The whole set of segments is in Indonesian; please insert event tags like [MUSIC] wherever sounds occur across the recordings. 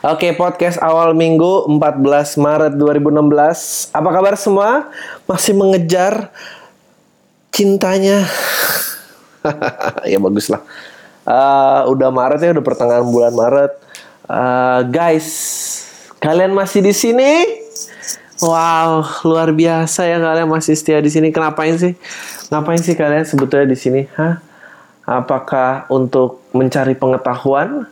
Oke, podcast awal minggu 14 Maret 2016. Apa kabar semua? Masih mengejar cintanya? [LAUGHS] ya bagus lah. Uh, udah Maret ya, udah pertengahan bulan Maret. Uh, guys, kalian masih di sini? Wow, luar biasa ya kalian masih setia di sini. Kenapain sih? Ngapain sih kalian sebetulnya di sini? Hah? Apakah untuk mencari pengetahuan?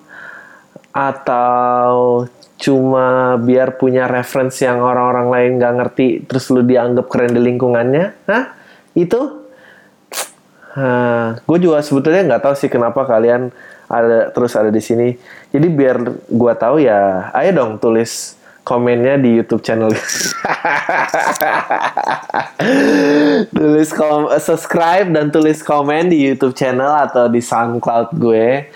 Atau cuma biar punya referensi yang orang-orang lain nggak ngerti terus lu dianggap keren di lingkungannya? Hah? itu? Gue juga sebetulnya nggak tahu sih kenapa kalian ada terus ada di sini. Jadi biar gue tahu ya ayo dong tulis komennya di YouTube channel. [LAUGHS] Tulis kom subscribe dan tulis komen di YouTube channel atau di SoundCloud gue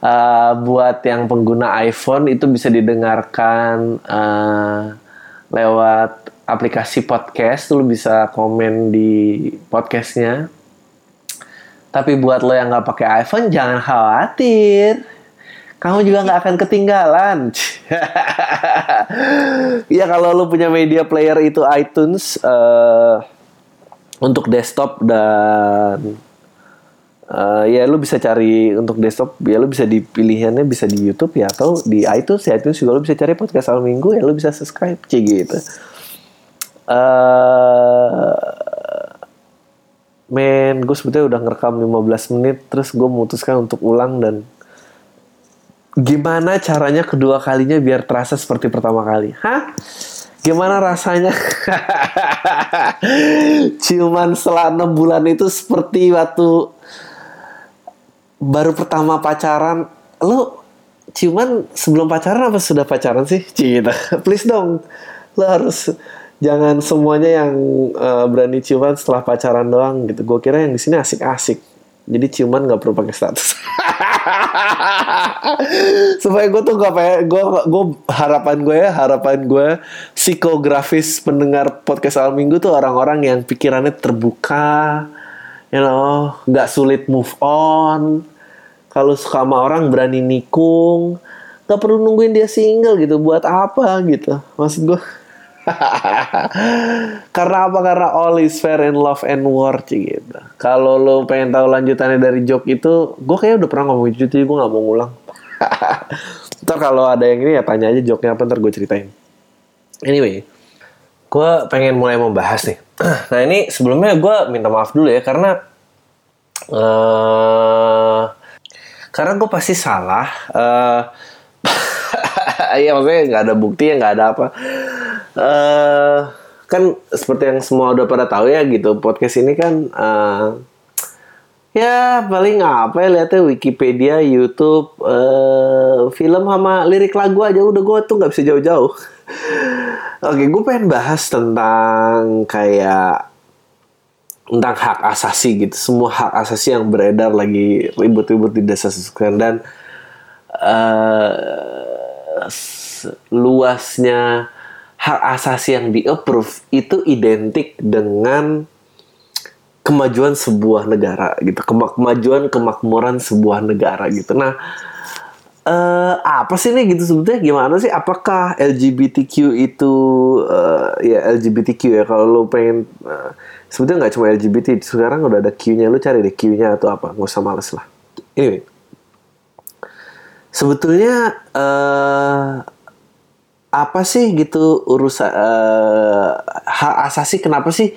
uh, buat yang pengguna iPhone itu bisa didengarkan uh, lewat aplikasi podcast. Lu bisa komen di podcastnya. Tapi buat lo yang nggak pakai iPhone jangan khawatir. Kamu juga nggak akan ketinggalan. [LAUGHS] Ya kalau lo punya media player itu iTunes uh, untuk desktop dan Uh, ya lu bisa cari untuk desktop ya lu bisa dipilihannya bisa di YouTube ya atau di iTunes ya iTunes juga lu bisa cari podcast awal minggu ya lu bisa subscribe cg gitu. Uh, men gue sebetulnya udah ngerekam 15 menit terus gue memutuskan untuk ulang dan gimana caranya kedua kalinya biar terasa seperti pertama kali? Hah? Gimana rasanya? [LAUGHS] Ciuman setelah enam bulan itu seperti waktu baru pertama pacaran lo cuman sebelum pacaran apa sudah pacaran sih? Cita [LAUGHS] please dong lo harus jangan semuanya yang uh, berani ciuman setelah pacaran doang gitu. Gue kira yang di sini asik-asik. Jadi ciuman nggak perlu pakai status. [LAUGHS] Supaya gue tuh gak pengen gue gue harapan gue ya harapan gue psikografis pendengar podcast awal minggu tuh orang-orang yang pikirannya terbuka you know nggak sulit move on kalau suka sama orang berani nikung nggak perlu nungguin dia single gitu buat apa gitu maksud gue [LAUGHS] karena apa? Karena all is fair in love and war gitu. Kalau lo pengen tahu lanjutannya dari joke itu gue kayak udah pernah ngomong itu jadi gue nggak mau ngulang. [LAUGHS] Ntar kalau ada yang ini ya tanya aja joke-nya apa ntar gue ceritain. Anyway gue pengen mulai membahas nih. [CLEARS THROAT] Nah ini sebelumnya gue minta maaf dulu ya karena uh, karena gue pasti salah uh, [LAUGHS] ya maksudnya nggak ada bukti ya nggak ada apa uh, kan seperti yang semua udah pada tahu ya gitu podcast ini kan uh, ya paling apa ya lihatnya Wikipedia, YouTube, uh, film sama lirik lagu aja udah gue tuh nggak bisa jauh-jauh. [LAUGHS] Oke, gue pengen bahas tentang kayak tentang hak asasi gitu, semua hak asasi yang beredar lagi ribut-ribut di desa susukan dan uh, luasnya hak asasi yang di approve itu identik dengan kemajuan sebuah negara gitu. Kemajuan kemakmuran sebuah negara gitu. Nah uh, apa sih nih gitu sebetulnya? Gimana sih? Apakah LGBTQ itu uh, ya LGBTQ ya? Kalau lo pengen sebetulnya nggak cuma LGBT sekarang udah ada Q-nya. Lo cari deh Q-nya atau apa nggak usah males lah. Anyway. Sebetulnya uh, apa sih gitu urusan uh, hak asasi? Kenapa sih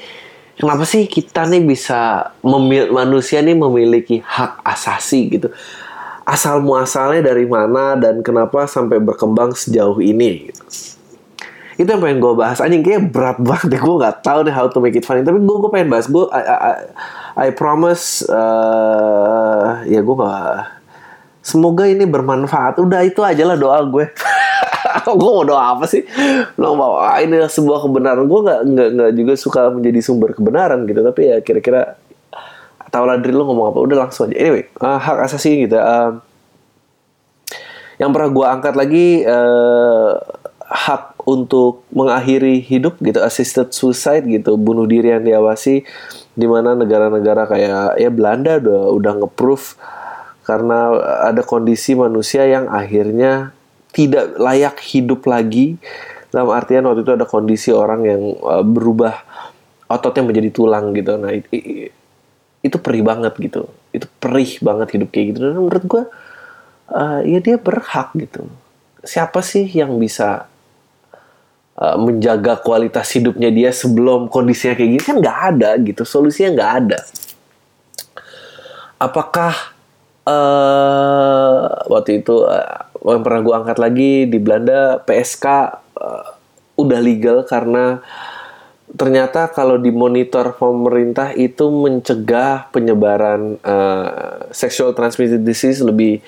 kenapa sih kita nih bisa memil manusia nih memiliki hak asasi gitu? Asal muasalnya dari mana dan kenapa sampai berkembang sejauh ini gitu. Itu yang pengen gue bahas. Anjing kayak berat [LAUGHS] banget gue nggak tahu deh how to make it funny. Tapi gue gue pengen bahas. Gue I, I, I promise uh, ya gue gak semoga ini bermanfaat. Udah itu aja lah doa gue. [LAUGHS] Gue mau doa apa sih? Lo mau ah, ini sebuah kebenaran. Gue nggak nggak nggak juga suka menjadi sumber kebenaran gitu. Tapi ya kira-kira tahu lah dari lo ngomong apa. Udah langsung aja. Anyway uh, hak asasi gitu uh, yang pernah gue angkat lagi uh, hak untuk mengakhiri hidup gitu assisted suicide gitu bunuh diri yang diawasi di mana negara-negara kayak ya Belanda udah udah nge-proof karena ada kondisi manusia yang akhirnya tidak layak hidup lagi. Dalam artian waktu itu ada kondisi orang yang uh, berubah ototnya menjadi tulang gitu. Nah itu, itu perih banget gitu. Itu perih banget hidup kayak gitu. Dan menurut gue uh, ya dia berhak gitu. Siapa sih yang bisa uh, menjaga kualitas hidupnya dia sebelum kondisinya kayak gini kan nggak ada gitu. Solusinya nggak ada. Apakah uh, waktu itu uh, yang pernah gue angkat lagi di Belanda PSK uh, udah legal karena ternyata kalau dimonitor pemerintah itu mencegah penyebaran uh, sexual transmitted disease lebih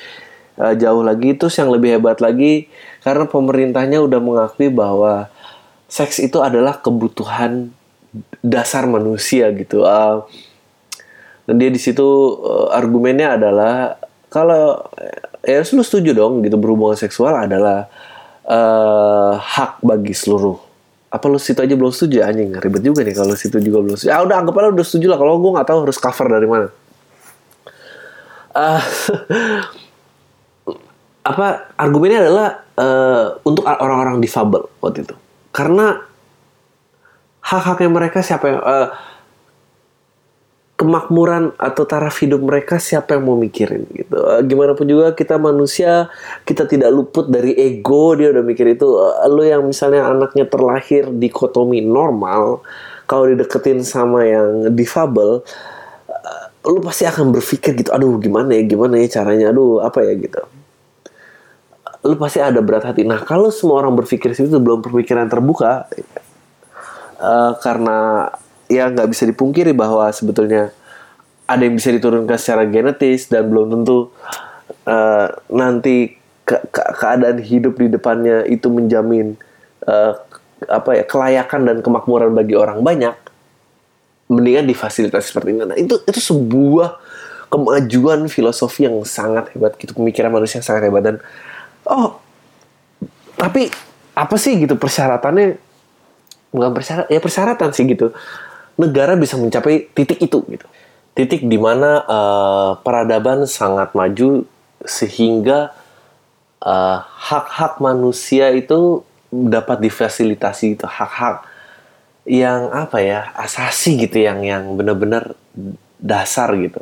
uh, jauh lagi. Terus yang lebih hebat lagi karena pemerintahnya udah mengakui bahwa seks itu adalah kebutuhan dasar manusia gitu uh, dan dia di situ uh, argumennya adalah kalau ya lu setuju dong gitu berhubungan seksual adalah uh, hak bagi seluruh. Apa lu situ aja belum setuju? Anjing ribet juga nih kalau situ juga belum setuju. Ah udah anggap aja udah setuju lah kalau gue nggak tahu harus cover dari mana. Uh, [LAUGHS] apa argumennya adalah uh, untuk orang-orang difabel waktu itu karena hak-haknya mereka siapa yang uh, kemakmuran atau taraf hidup mereka siapa yang mau mikirin gitu. Uh, gimana pun juga kita manusia, kita tidak luput dari ego, dia udah mikir itu. Uh, lu yang misalnya anaknya terlahir di kotomi normal, kalau dideketin sama yang difabel, uh, lu pasti akan berpikir gitu, aduh gimana ya, gimana ya caranya, aduh apa ya gitu. Lu pasti ada berat hati. Nah kalau semua orang berpikir situ belum pemikiran terbuka, uh, karena ya nggak bisa dipungkiri bahwa sebetulnya ada yang bisa diturunkan secara genetis dan belum tentu uh, nanti ke ke keadaan hidup di depannya itu menjamin uh, apa ya kelayakan dan kemakmuran bagi orang banyak mendingan difasilitasi seperti ini. Nah itu itu sebuah kemajuan filosofi yang sangat hebat. Gitu pemikiran manusia yang sangat hebat. Dan oh tapi apa sih gitu persyaratannya bukan persyaratan ya persyaratan sih gitu negara bisa mencapai titik itu gitu. Titik di mana uh, peradaban sangat maju sehingga eh, hak-hak manusia itu dapat difasilitasi itu hak-hak yang apa ya asasi gitu yang yang benar-benar dasar gitu.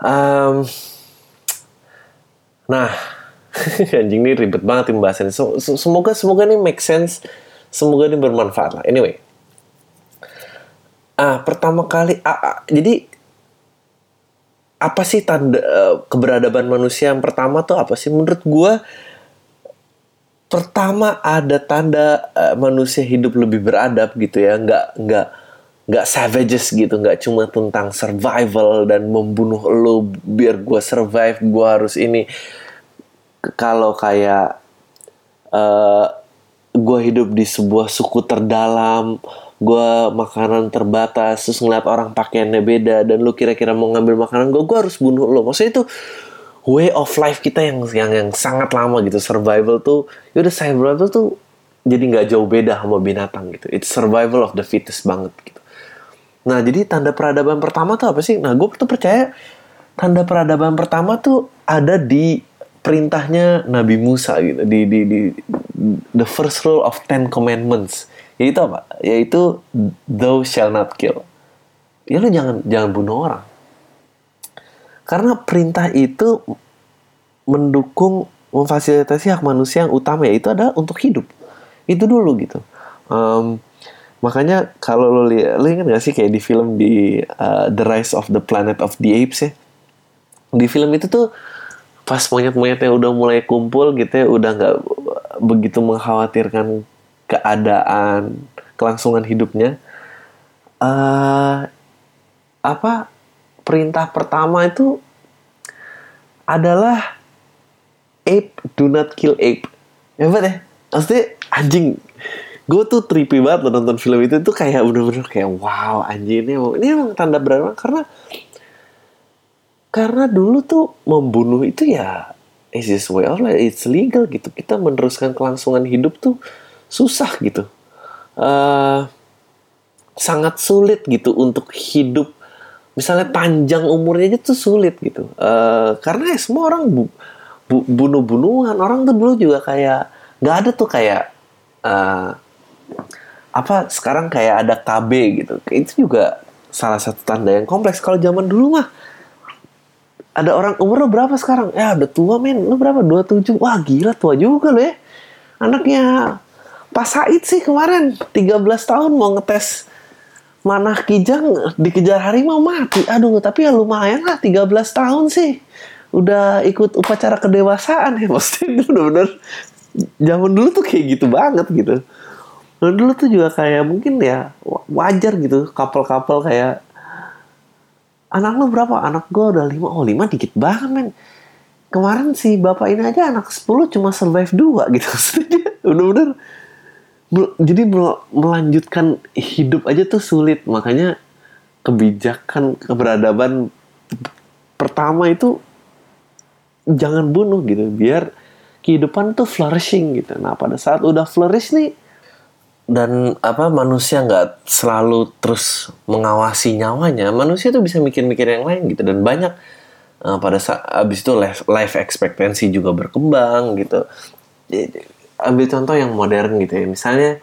Um, nah [LAUGHS] anjing ini ribet banget pembahasannya. Semoga semoga ini make sense. Semoga ini bermanfaat lah. Anyway, ah pertama kali ah, ah, jadi apa sih tanda uh, keberadaban manusia yang pertama tuh apa sih menurut gue pertama ada tanda uh, manusia hidup lebih beradab gitu ya nggak nggak nggak savages gitu nggak cuma tentang survival dan membunuh lo biar gue survive gue harus ini kalau kayak uh, gue hidup di sebuah suku terdalam gue makanan terbatas terus ngeliat orang pakaiannya beda dan lu kira-kira mau ngambil makanan gue gue harus bunuh lo maksudnya itu way of life kita yang yang yang sangat lama gitu. Survival tuh ya udah survival tuh jadi nggak jauh beda sama binatang gitu. It's survival of the fittest banget gitu. Nah jadi tanda peradaban pertama tuh apa sih? Nah gue tuh percaya tanda peradaban pertama tuh ada di perintahnya Nabi Musa gitu di di di the first rule of Ten Commandments. Yaitu apa? Yaitu thou shall not kill. Ya lu jangan jangan bunuh orang. Karena perintah itu mendukung memfasilitasi hak manusia yang utama yaitu adalah untuk hidup. Itu dulu gitu. Um, makanya kalau lo lihat lo ingat gak sih kayak di film di uh, The Rise of the Planet of the Apes ya? Di film itu tuh pas monyet-monyetnya udah mulai kumpul gitu ya udah nggak begitu mengkhawatirkan keadaan kelangsungan hidupnya uh, apa perintah pertama itu adalah ape do not kill ape. Ya deh maksudnya anjing gue tuh trippy banget nonton film itu tuh kayak bener-bener kayak wow anjing ini emang, ini emang tanda berapa karena karena dulu tuh membunuh itu ya it's just way of life? It's legal gitu. Kita meneruskan kelangsungan hidup tuh susah gitu. Uh, sangat sulit gitu untuk hidup. Misalnya panjang umurnya aja tuh sulit gitu. Uh, karena ya semua orang bu bu- bunuh-bunuhan. Orang tuh dulu juga kayak nggak ada tuh kayak eh, apa sekarang kayak ada KB gitu. Itu juga salah satu tanda yang kompleks. Kalau zaman dulu mah ada orang umur lo berapa sekarang? Ya udah tua men. Lu berapa? 27 wah gila tua juga lo ya. Anaknya Pak Said sih kemarin 13 tahun mau ngetes mana kijang dikejar harimau mati. Aduh tapi ya lumayan lah 13 tahun sih. Udah ikut upacara kedewasaan ya. [LAUGHS] Maksudnya itu bener-bener zaman dulu tuh kayak gitu banget gitu. Dulu tuh juga kayak mungkin ya wa- wajar gitu couple-couple kayak anak lu berapa? Anak gua udah lima. Oh lima dikit banget men. Kemarin si bapak ini aja anak 10 cuma survive dua gitu. [LAUGHS] Bener-bener jadi mel- melanjutkan hidup aja tuh sulit. Makanya kebijakan keberadaban pertama itu jangan bunuh gitu. Biar kehidupan tuh flourishing gitu. Nah pada saat udah flourish nih dan apa manusia nggak selalu terus mengawasi nyawanya manusia tuh bisa mikir-mikir yang lain gitu. Dan banyak eh, pada saat abis itu life, life expectancy juga berkembang gitu. Jadi, ambil contoh yang modern gitu ya. Misalnya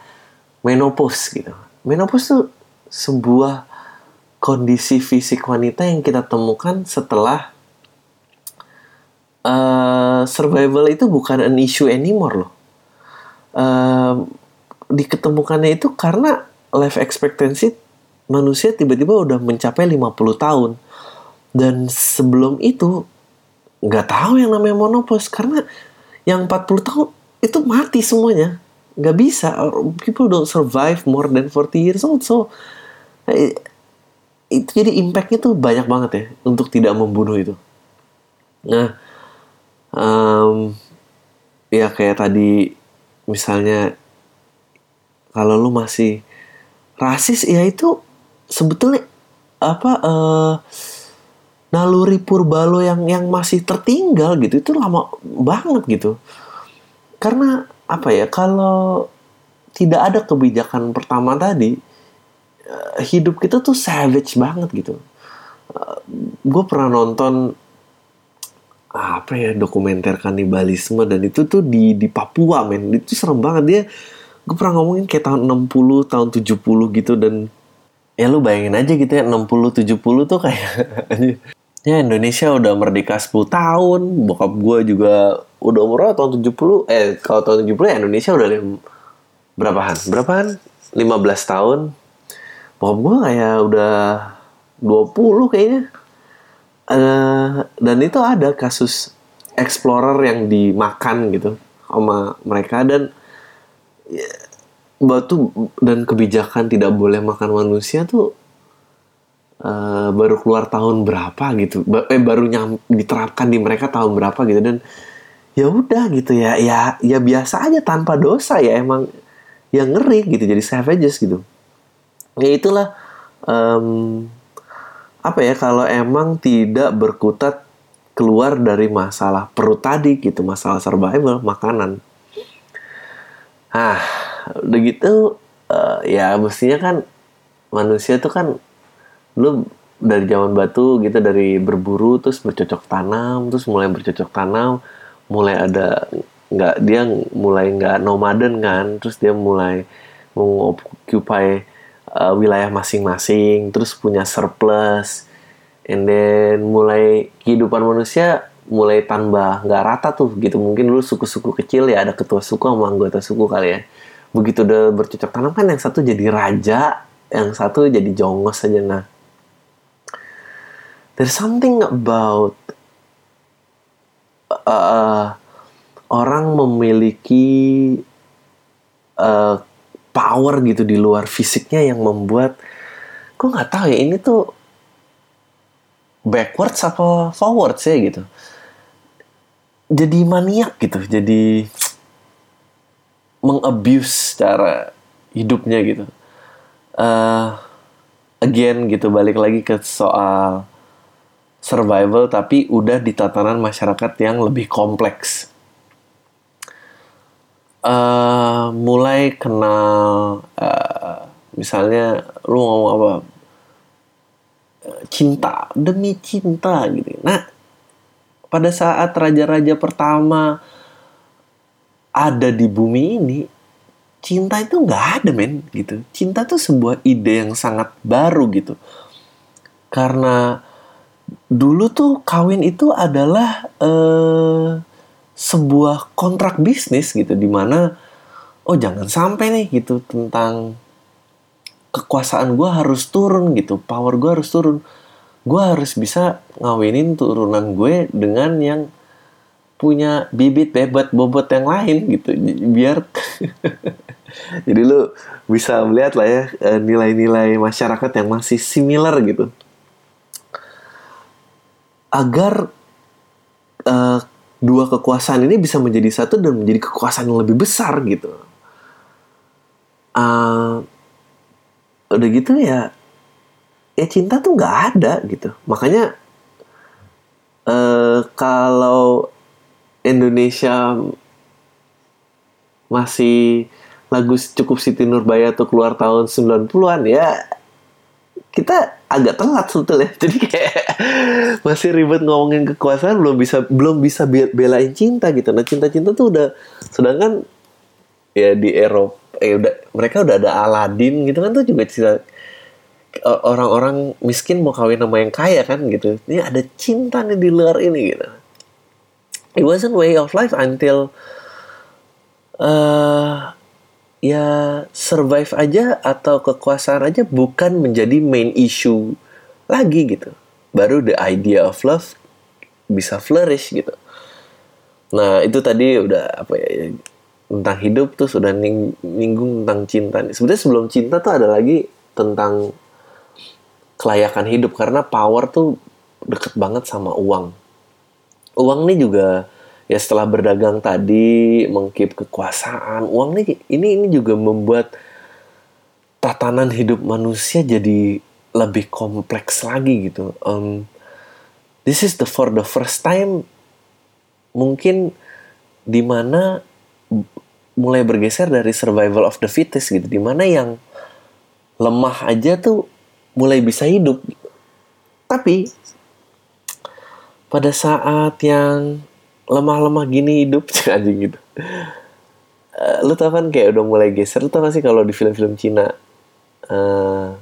menopause gitu. Menopause tuh sebuah kondisi fisik wanita yang kita temukan setelah eh, survival itu bukan an issue anymore loh. Eh, diketemukannya itu karena life expectancy manusia tiba-tiba udah mencapai 50 tahun. Dan sebelum itu nggak tahu yang namanya monopause karena yang 40 tahun itu mati semuanya. Nggak bisa. People don't survive more than 40 years old. So eh, itu jadi impactnya tuh banyak banget ya untuk tidak membunuh itu. Nah em, ya kayak tadi misalnya kalau lu masih rasis ya itu sebetulnya apa eh, naluri purba lo yang yang masih tertinggal gitu itu lama banget gitu. Karena apa ya kalau tidak ada kebijakan pertama tadi eh, hidup kita tuh savage banget gitu. Gue pernah nonton apa ya dokumenter kanibalisme dan itu tuh di di Papua men. Itu serem banget. Dia gue pernah ngomongin kayak tahun 60 tahun 70 gitu dan ya lu bayangin aja gitu ya 60 70 tuh kayak [LAUGHS] ya Indonesia udah merdeka 10 tahun bokap gue juga udah umur tahun 70 eh kalau tahun 70 ya Indonesia udah berapaan berapaan 15 tahun. Bokap gue kayak udah 20 kayaknya. Eh, dan itu ada kasus explorer yang dimakan gitu sama mereka dan batu dan kebijakan tidak boleh makan manusia tuh eh, baru keluar tahun berapa gitu. Eh baru nyam, diterapkan di mereka tahun berapa gitu. Dan ya udah gitu ya ya ya biasa aja tanpa dosa ya emang yang ngeri gitu jadi savages gitu. Ya itulah em, apa ya kalau emang tidak berkutat keluar dari masalah perut tadi gitu masalah survival makanan ah udah gitu eh, ya mestinya kan manusia tuh kan lu dari zaman batu gitu dari berburu terus bercocok tanam terus mulai bercocok tanam mulai ada nggak dia mulai nggak nomaden kan terus dia mulai mengoccupy uh, wilayah masing-masing terus punya surplus and then mulai kehidupan manusia mulai tambah nggak rata tuh gitu. Mungkin dulu suku-suku kecil ya ada ketua suku sama anggota suku kali ya. Begitu udah bercocok tanam kan yang satu jadi raja yang satu jadi jongos aja. Nah there's something about uh, orang memiliki uh, power gitu di luar fisiknya yang membuat gue nggak tahu ya ini tuh backwards apa forwards ya gitu jadi maniak gitu jadi mengabuse cara hidupnya gitu. Eh, again gitu balik lagi ke soal survival tapi udah di tatanan masyarakat yang lebih kompleks. Eh mulai kenal eh, misalnya lu ngomong apa? Cinta demi cinta gitu. Nah pada saat raja-raja pertama ada di bumi ini cinta itu nggak ada men gitu. Cinta tuh sebuah ide yang sangat baru gitu. Karena dulu tuh kawin itu adalah eh, sebuah kontrak bisnis gitu di mana oh jangan sampai nih gitu tentang kekuasaan gue harus turun gitu power gue harus turun gue harus bisa ngawinin turunan gue dengan yang punya bibit bebet bobot yang lain gitu. Biar [LAUGHS] jadi lu bisa melihat lah ya eh, nilai-nilai masyarakat yang masih similar gitu. Agar uh, dua kekuasaan ini bisa menjadi satu dan menjadi kekuasaan yang lebih besar gitu. Uh, udah gitu ya ya cinta tuh nggak ada gitu. Makanya uh, kalau Indonesia masih lagu cukup Siti Nurbaya tuh keluar tahun 90-an ya kita agak telat sebetulnya. [LAUGHS] Jadi kayak masih ribet ngomongin kekuasaan belum bisa belum bisa belain cinta gitu. Nah cinta-cinta tuh udah sedangkan ya di Eropa eh udah mereka udah ada Aladin gitu kan tuh juga cerita orang-orang miskin mau kawin sama yang kaya kan gitu ini ada cinta nih di luar ini gitu it wasn't way of life until uh, ya survive aja atau kekuasaan aja bukan menjadi main issue lagi gitu. Baru the idea of love bisa flourish gitu. Nah itu tadi udah apa ya tentang hidup tuh sudah ning ninggung tentang cinta. Sebenarnya sebelum cinta tuh ada lagi tentang kelayakan hidup. Karena power tuh deket banget sama uang. Uang nih juga ya setelah berdagang tadi mengkip kekuasaan uang nih ini ini juga membuat tatanan hidup manusia jadi lebih kompleks lagi gitu. Um, this is the for the first time mungkin di mana mulai bergeser dari survival of the fittest gitu. Di mana yang lemah aja tuh mulai bisa hidup. Tapi pada saat yang lemah-lemah gini hidup [LAUGHS] anjing gitu. Uh, lu tau kan kayak udah mulai geser lu tau gak sih kalau di film-film Cina uh,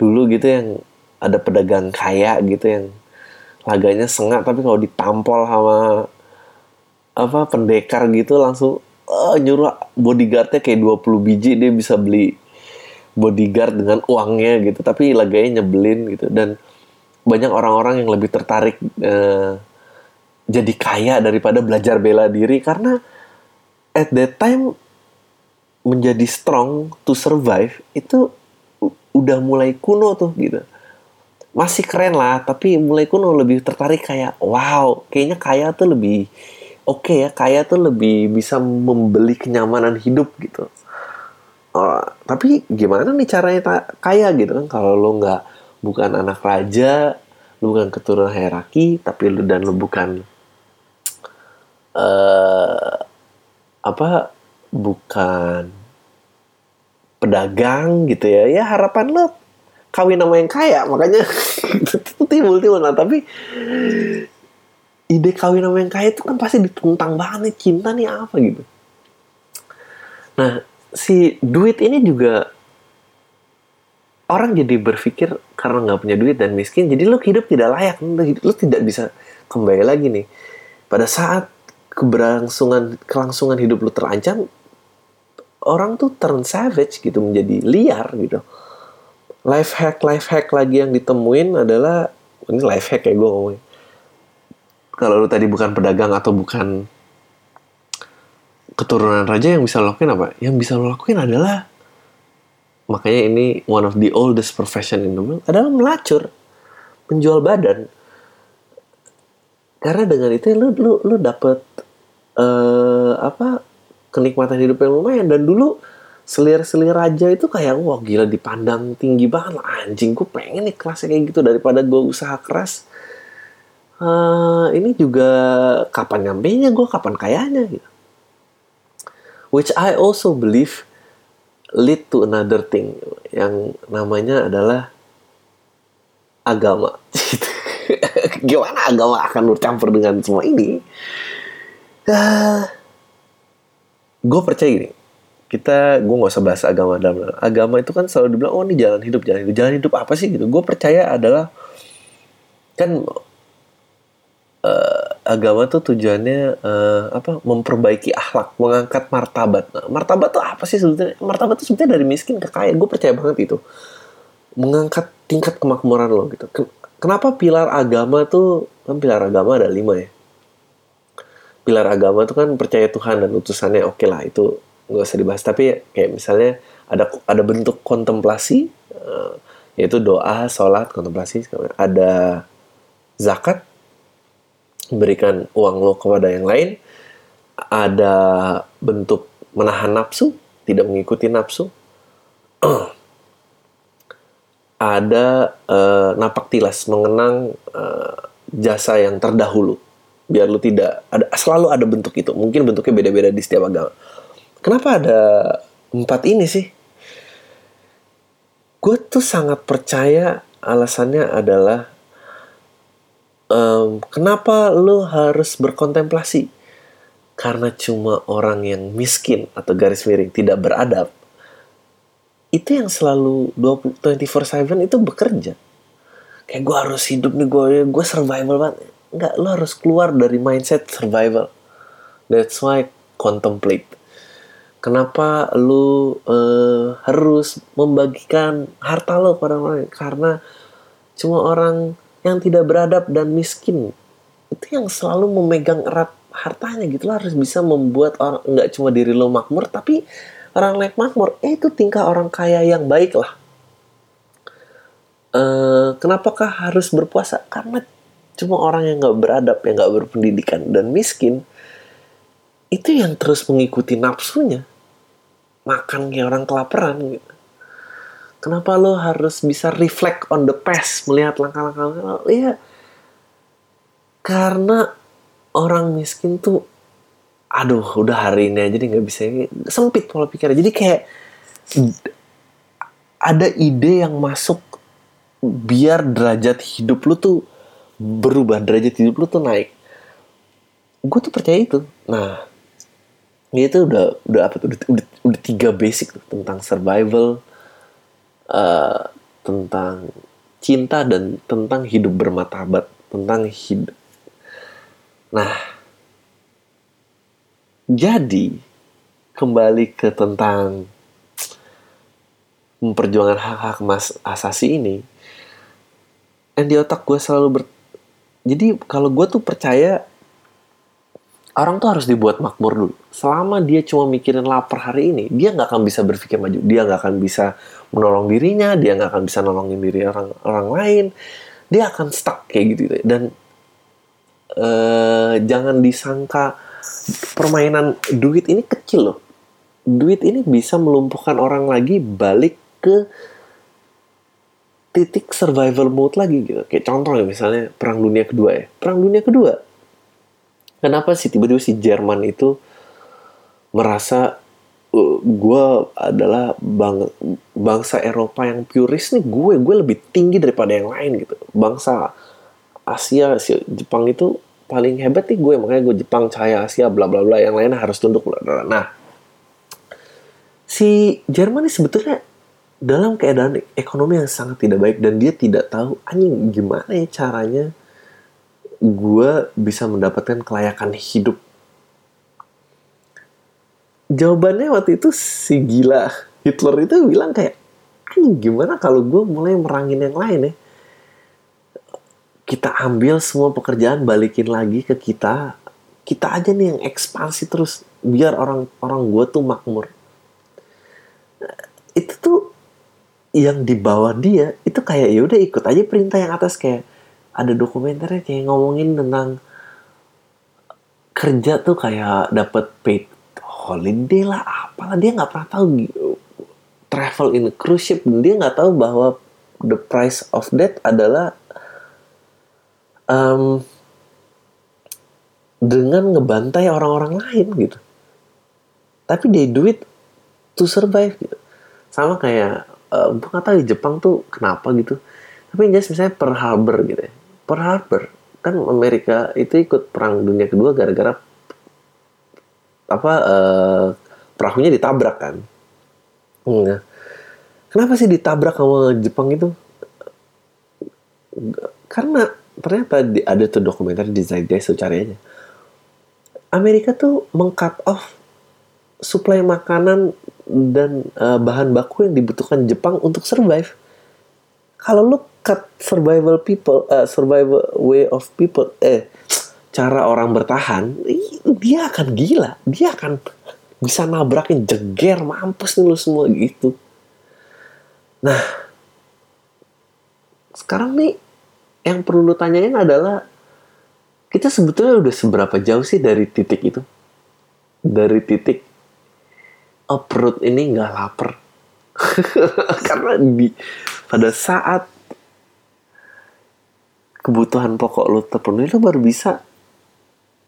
dulu gitu yang ada pedagang kaya gitu yang laganya sengak tapi kalau ditampol sama apa pendekar gitu langsung uh, nyuruh bodyguardnya kayak 20 biji dia bisa beli bodyguard dengan uangnya gitu tapi laganya nyebelin gitu. Dan banyak orang-orang yang lebih tertarik uh, jadi kaya daripada belajar bela diri karena at that time menjadi strong to survive itu udah mulai kuno tuh gitu. Masih keren lah tapi mulai kuno lebih tertarik kayak wow kayaknya kaya tuh lebih oke okay ya kaya tuh lebih bisa membeli kenyamanan hidup gitu oh, tapi gimana nih caranya kaya gitu kan? Kalau lo nggak bukan anak raja lu bukan keturunan hierarki tapi lu dan lu bukan uh, apa bukan pedagang gitu ya ya harapan lo kawin sama yang kaya makanya [LAUGHS] timbul timbul nah tapi ide kawin sama yang kaya itu kan pasti ditentang banget cinta nih apa gitu. Nah si duit ini juga orang jadi berpikir karena nggak punya duit dan miskin jadi lu hidup tidak layak lu, tidak bisa kembali lagi nih. Pada saat keberlangsungan kelangsungan hidup lu terancam orang tuh turn savage gitu menjadi liar gitu. Life hack life hack lagi yang ditemuin adalah ini life hack ya gue kalau lu tadi bukan pedagang atau bukan keturunan raja yang bisa lo lakuin apa? Yang bisa lo lakuin adalah makanya ini one of the oldest profession in the world adalah melacur menjual badan. Karena dengan itu lu lu lu dapet uh, apa kenikmatan hidup yang lumayan. Dan dulu selir-selir raja itu kayak wah gila dipandang tinggi banget. Lah anjing gue pengen nih kelasnya kayak gitu daripada gue usaha keras. Uh, ini juga kapan nyampe nya gue kapan kayanya gitu which I also believe lead to another thing yang namanya adalah agama. [LAUGHS] gimana agama akan bercampur dengan semua ini? Uh, gue percaya gini. Kita gue nggak usah bahas agama dalam agama itu kan selalu dibilang oh ini jalan hidup jalan hidup. Jalan hidup apa sih gitu? Gue percaya adalah kan uh, agama tuh tujuannya uh, apa memperbaiki akhlak mengangkat martabat. Nah, martabat tuh apa sih sebetulnya? Martabat tuh sebetulnya dari miskin ke kaya. Gue percaya banget itu. Mengangkat tingkat kemakmuran lo gitu. Kenapa pilar agama tuh kan pilar agama ada lima ya? Pilar agama tuh kan percaya Tuhan dan utusannya oke okay lah itu nggak usah dibahas. Tapi kayak misalnya ada ada bentuk kontemplasi uh, yaitu doa sholat kontemplasi ada zakat berikan uang lo kepada yang lain ada bentuk menahan nafsu tidak mengikuti nafsu. [CLEARS THROAT] Ada uh, napak tilas mengenang uh, jasa yang terdahulu. Biar lu tidak ada selalu ada bentuk itu. Mungkin bentuknya beda-beda di setiap agama. Kenapa ada empat ini sih? Gue tuh sangat percaya alasannya adalah um, kenapa lo harus berkontemplasi? Karena cuma orang yang miskin atau garis miring tidak beradab itu yang selalu 20 24/7 itu bekerja. Kayak gue harus hidup nih gue gue survival banget. Enggak, lo harus keluar dari mindset survival. That's why contemplate Kenapa lu uh, harus membagikan harta lo pada orang lain? Karena cuma orang yang tidak beradab dan miskin. Itu yang selalu memegang erat hartanya gitu lo harus bisa membuat orang nggak cuma diri lo makmur tapi orang lain makmur. Eh itu tingkah orang kaya yang baik lah. Uh, kenapakah harus berpuasa? Karena cuma orang yang nggak beradab yang nggak berpendidikan dan miskin itu yang terus mengikuti nafsunya. Makan kayak orang kelaparan gitu kenapa lo harus bisa reflect on the past melihat langkah-langkah iya. Karena orang miskin tuh aduh udah hari ini aja nggak bisa sempit pola pikirnya. Jadi kayak ada ide yang masuk biar derajat hidup lu tuh berubah derajat hidup lu tuh naik. Gue tuh percaya itu. Nah itu udah udah apa tuh udah, udah, udah tiga basic tuh tentang survival uh, tentang cinta dan tentang hidup bermartabat tentang hidup nah jadi kembali ke tentang memperjuangkan hak-hak mas asasi ini yang di otak gue selalu ber jadi kalau gue tuh percaya orang tuh harus dibuat makmur dulu. Selama dia cuma mikirin lapar hari ini, dia nggak akan bisa berpikir maju. Dia nggak akan bisa menolong dirinya, dia nggak akan bisa nolongin diri orang orang lain. Dia akan stuck kayak gitu. gitu. Dan uh, jangan disangka permainan duit ini kecil loh. Duit ini bisa melumpuhkan orang lagi balik ke titik survival mode lagi gitu. Kayak contoh ya misalnya perang dunia kedua ya. Perang dunia kedua kenapa sih tiba-tiba si Jerman itu merasa uh, gue adalah bang bangsa Eropa yang puris nih gue gue lebih tinggi daripada yang lain gitu. Bangsa Asia si Jepang itu paling hebat nih gue makanya gue Jepang cahaya Asia bla bla bla yang lainnya harus tunduk bla bla. Nah si Jerman ini sebetulnya dalam keadaan ekonomi yang sangat tidak baik dan dia tidak tahu anjing gimana ya caranya gue bisa mendapatkan kelayakan hidup. Jawabannya waktu itu si gila Hitler itu bilang kayak ini gimana kalau gue mulai merangin yang lain ya? Kita ambil semua pekerjaan balikin lagi ke kita. Kita aja nih yang ekspansi terus biar orang orang gue tuh makmur. Itu tuh yang di bawah dia itu kayak ya udah ikut aja perintah yang atas. Kayak ada dokumenternya kayak ngomongin tentang kerja tuh kayak dapat paid holiday lah apalah. Dia nggak pernah tahu travel in cruise ship. Dia nggak tahu bahwa the price of that adalah um, dengan ngebantai orang-orang lain gitu. Tapi they do it to survive gitu. Sama kayak uh, gue nggak tahu di Jepang tuh kenapa gitu. Tapi jelas misalnya per Harbor gitu ya Pearl Harbor. Kan Amerika itu ikut perang dunia kedua gara-gara apa uh, perahunya ditabrak kan? Nah, kenapa sih ditabrak sama Jepang itu? Karena ternyata ada tuh dokumenter di Zeitgeist tuh cari aja Amerika tuh mengcut off suplai makanan dan uh, bahan baku yang dibutuhkan Jepang untuk survive. Kalau lu cut survival people, uh, survival way of people, eh cara orang bertahan, dia akan gila, dia akan bisa nabrakin jeger, mampus nih lu semua gitu. Nah, sekarang nih yang perlu lu tanyain adalah kita sebetulnya udah seberapa jauh sih dari titik itu? Dari titik oh, perut ini nggak lapar. [LAUGHS] Karena di pada saat kebutuhan pokok lu terpenuhi lu baru bisa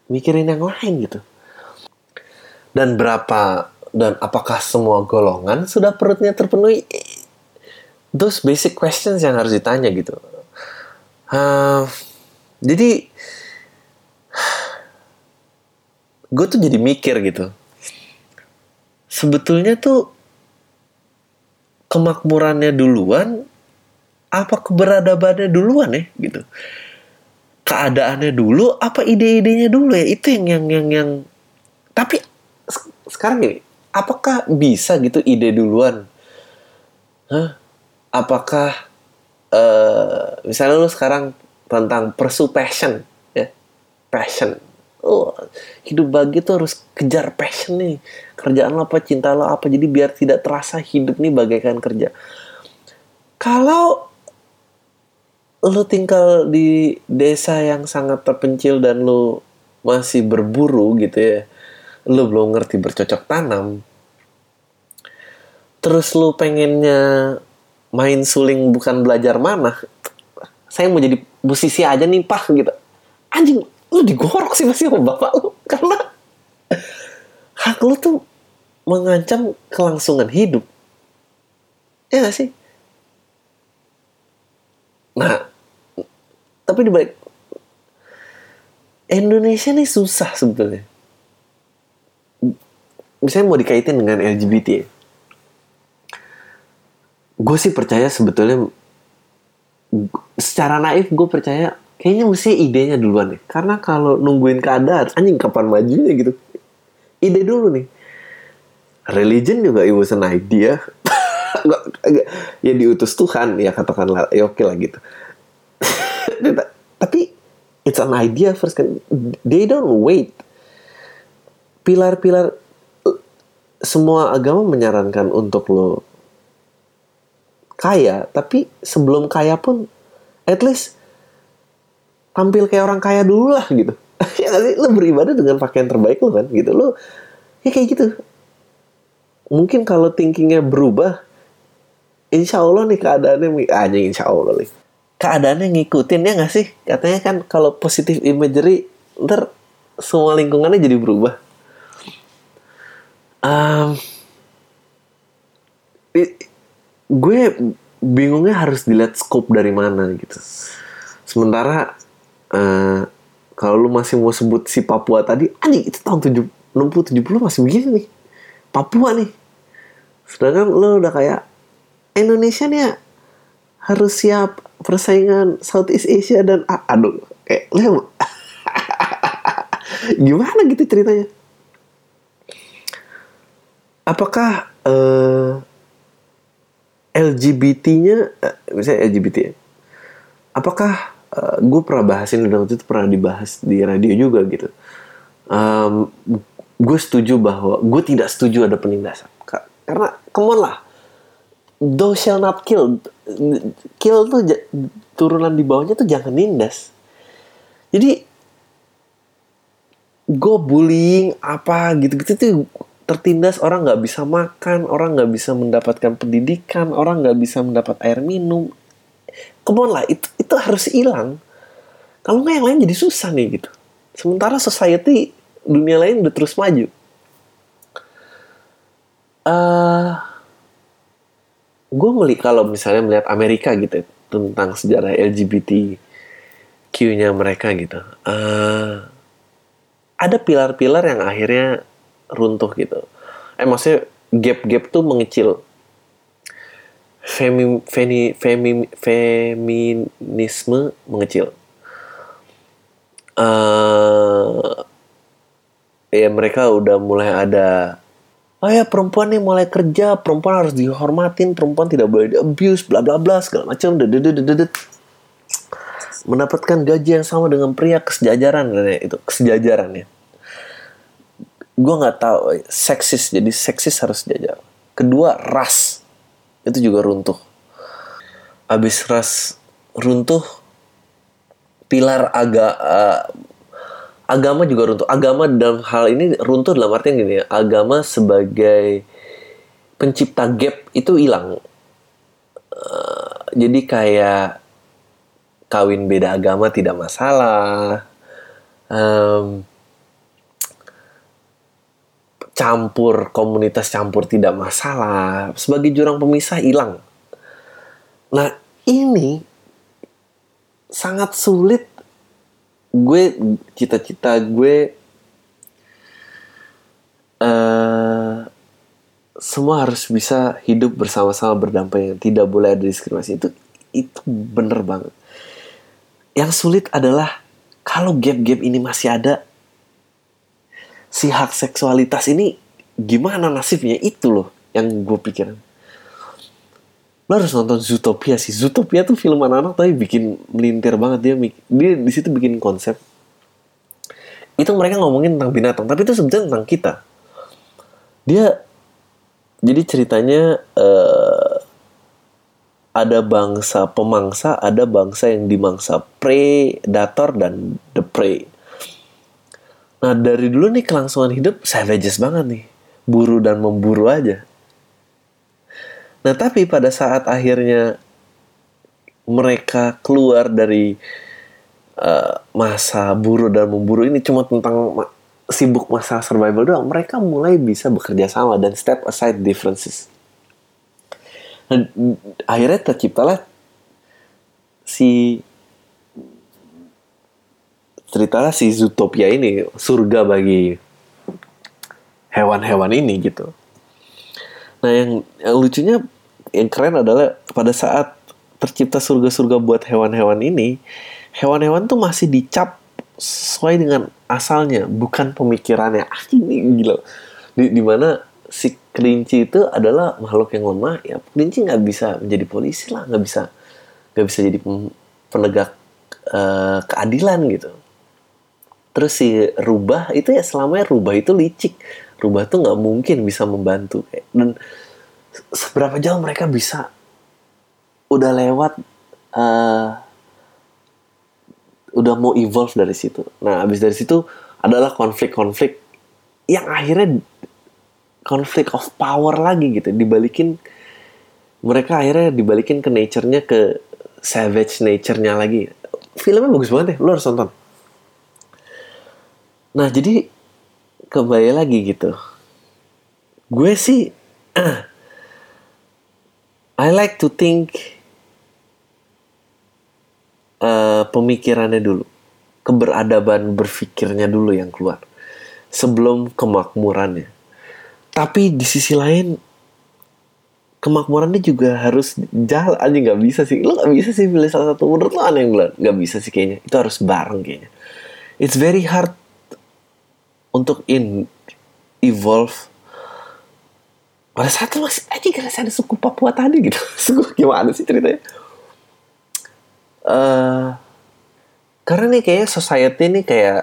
mikirin yang lain gitu. Dan berapa dan apakah semua golongan sudah perutnya terpenuhi? Those basic questions yang harus ditanya gitu. Uh, jadi gue tuh jadi mikir gitu sebetulnya tuh kemakmurannya duluan apa keberadabannya duluan ya gitu. Keadaannya dulu apa ide-idenya dulu ya? Itu yang yang yang yang. Tapi sekarang gini apakah bisa gitu ide duluan? Hah? apakah uh, misalnya lu sekarang tentang pursue passion ya? Passion. Oh hidup bahagia tuh harus kejar passion nih. Kerjaan lo apa cinta lo apa? Jadi biar tidak terasa hidup nih bagaikan kerja. Kalau lo tinggal di desa yang sangat terpencil dan lo masih berburu gitu ya. Lo belum ngerti bercocok tanam. Terus lo pengennya main suling bukan belajar mana saya mau jadi musisi aja nih pak gitu. Anjing lu digorok sih masih sama bapak lu. [LAUGHS] Karena hak lu tuh mengancam kelangsungan hidup. Ya gak sih? Nah tapi di balik Indonesia nih susah sebetulnya misalnya mau dikaitin dengan LGBT gue sih percaya sebetulnya secara naif gue percaya kayaknya mesti idenya duluan nih. Karena kalau nungguin keadaan, anjing kapan majunya gitu. Ide dulu nih. Religion juga it was an idea. [LAUGHS] ya diutus Tuhan, ya katakanlah, ya oke lah gitu. Tapi it's an idea first kan. They don't wait. Pilar-pilar semua agama menyarankan untuk lo kaya, tapi sebelum kaya pun at least tampil kayak orang kaya dulu lah gitu. [LAUGHS] Ya sih? Lo beribadah dengan pakaian terbaik lo kan gitu. Lo ya kayak gitu. Mungkin kalau thinkingnya berubah insya Allah nih keadaannya ah, insya Allah nih keadaannya ngikutin ya gak sih katanya kan kalau positif imagery ntar semua lingkungannya jadi berubah um, gue bingungnya harus dilihat scope dari mana gitu sementara uh, kalau lu masih mau sebut si Papua tadi, anjing itu tahun 70, 60 70 masih begini nih. Papua nih. Sedangkan lu udah kayak Indonesia nih harus siap persaingan Southeast Asia dan aduh kayak lu [LAUGHS] gimana gitu ceritanya? Apakah uh, eh, LGBT-nya, uh, misalnya LGBT ya, apakah uh, eh, gue pernah bahasin dan waktu itu pernah dibahas di radio juga gitu um, gue setuju bahwa gue tidak setuju ada penindasan karena come lah thou shall not kill. Kill tuh turunan di bawahnya tuh jangan nindas. Jadi gue bullying apa gitu-gitu tuh tertindas. Orang nggak bisa makan orang nggak bisa mendapatkan pendidikan orang nggak bisa mendapat air minum. Come lah itu itu harus hilang. Kalau nggak yang lain jadi susah nih gitu. Sementara society dunia lain udah terus maju. Uh, gue melihat kalau misalnya melihat Amerika gitu ya, tentang sejarah LGBT Q-nya mereka gitu. Uh, ada pilar-pilar yang akhirnya runtuh gitu. Eh maksudnya gap-gap tuh mengecil. Femi, femi, femi, feminisme mengecil. Uh, ya mereka udah mulai ada oh ya perempuan nih mulai kerja perempuan harus dihormatin perempuan tidak boleh di abuse bla bla bla segala macam mendapatkan gaji yang sama dengan pria kesejajaran itu kesejajaran ya. Gue nggak tahu seksis jadi seksis harus sejajar kedua ras itu juga runtuh. Abis ras runtuh pilar agak uh, agama juga runtuh. Agama dalam hal ini runtuh dalam artian gini ya. Agama sebagai pencipta gap itu hilang. Uh, jadi kayak kawin beda agama tidak masalah. Um, campur komunitas campur tidak masalah. Sebagai jurang pemisah hilang. Nah ini sangat sulit gue cita-cita gue uh, semua harus bisa hidup bersama-sama berdampak yang tidak boleh ada diskriminasi. Itu itu bener banget. Yang sulit adalah kalau gap-gap ini masih ada si hak seksualitas ini gimana nasibnya? Itu loh yang gue pikirin lo harus nonton Zootopia sih. Zootopia tuh film anak-anak tapi bikin melintir banget. Dia dia di situ bikin konsep. Itu mereka ngomongin tentang binatang tapi itu sebetulnya tentang kita. Dia jadi ceritanya uh, ada bangsa pemangsa ada bangsa yang dimangsa predator dan the prey. Nah dari dulu nih kelangsungan hidup savages banget nih. Buru dan memburu aja Nah, tapi pada saat akhirnya mereka keluar dari uh, masa buru dan memburu ini cuma tentang ma sibuk masa survival doang, mereka mulai bisa bekerja sama dan step aside differences. Nah, akhirnya terciptalah si ceritalah si Zootopia ini surga bagi hewan-hewan ini gitu. Nah yang, yang lucunya yang keren adalah pada saat tercipta surga-surga buat hewan-hewan ini, hewan-hewan tuh masih dicap sesuai dengan asalnya, bukan pemikirannya. Ah, [LAUGHS] ini gila. Di, di mana si kelinci itu adalah makhluk yang lemah, ya kelinci nggak bisa menjadi polisi lah, nggak bisa nggak bisa jadi penegak uh, keadilan gitu. Terus si rubah itu ya selamanya rubah itu licik rubah tuh nggak mungkin bisa membantu dan seberapa jauh mereka bisa udah lewat uh, udah mau evolve dari situ. Nah abis dari situ adalah konflik-konflik yang akhirnya konflik of power lagi gitu dibalikin mereka akhirnya dibalikin ke nature-nya ke savage nature-nya lagi. Filmnya bagus banget deh lo harus nonton. Nah jadi kembali lagi gitu. Gue sih [CLEARS THROAT] I like to think uh, pemikirannya dulu. Keberadaban berpikirnya dulu yang keluar. Sebelum kemakmurannya. Tapi di sisi lain kemakmurannya juga harus jalan. Aja nggak bisa sih. Lo nggak bisa sih pilih salah satu menurut lo aneh yang nggak bisa sih kayaknya. Itu harus bareng kayaknya. It's very hard untuk in evolve. Pada saat itu masih aja karena ada suku Papua tadi gitu. [LAUGHS] Suku gimana sih ceritanya? Uh, karena nih kayak society nih kayak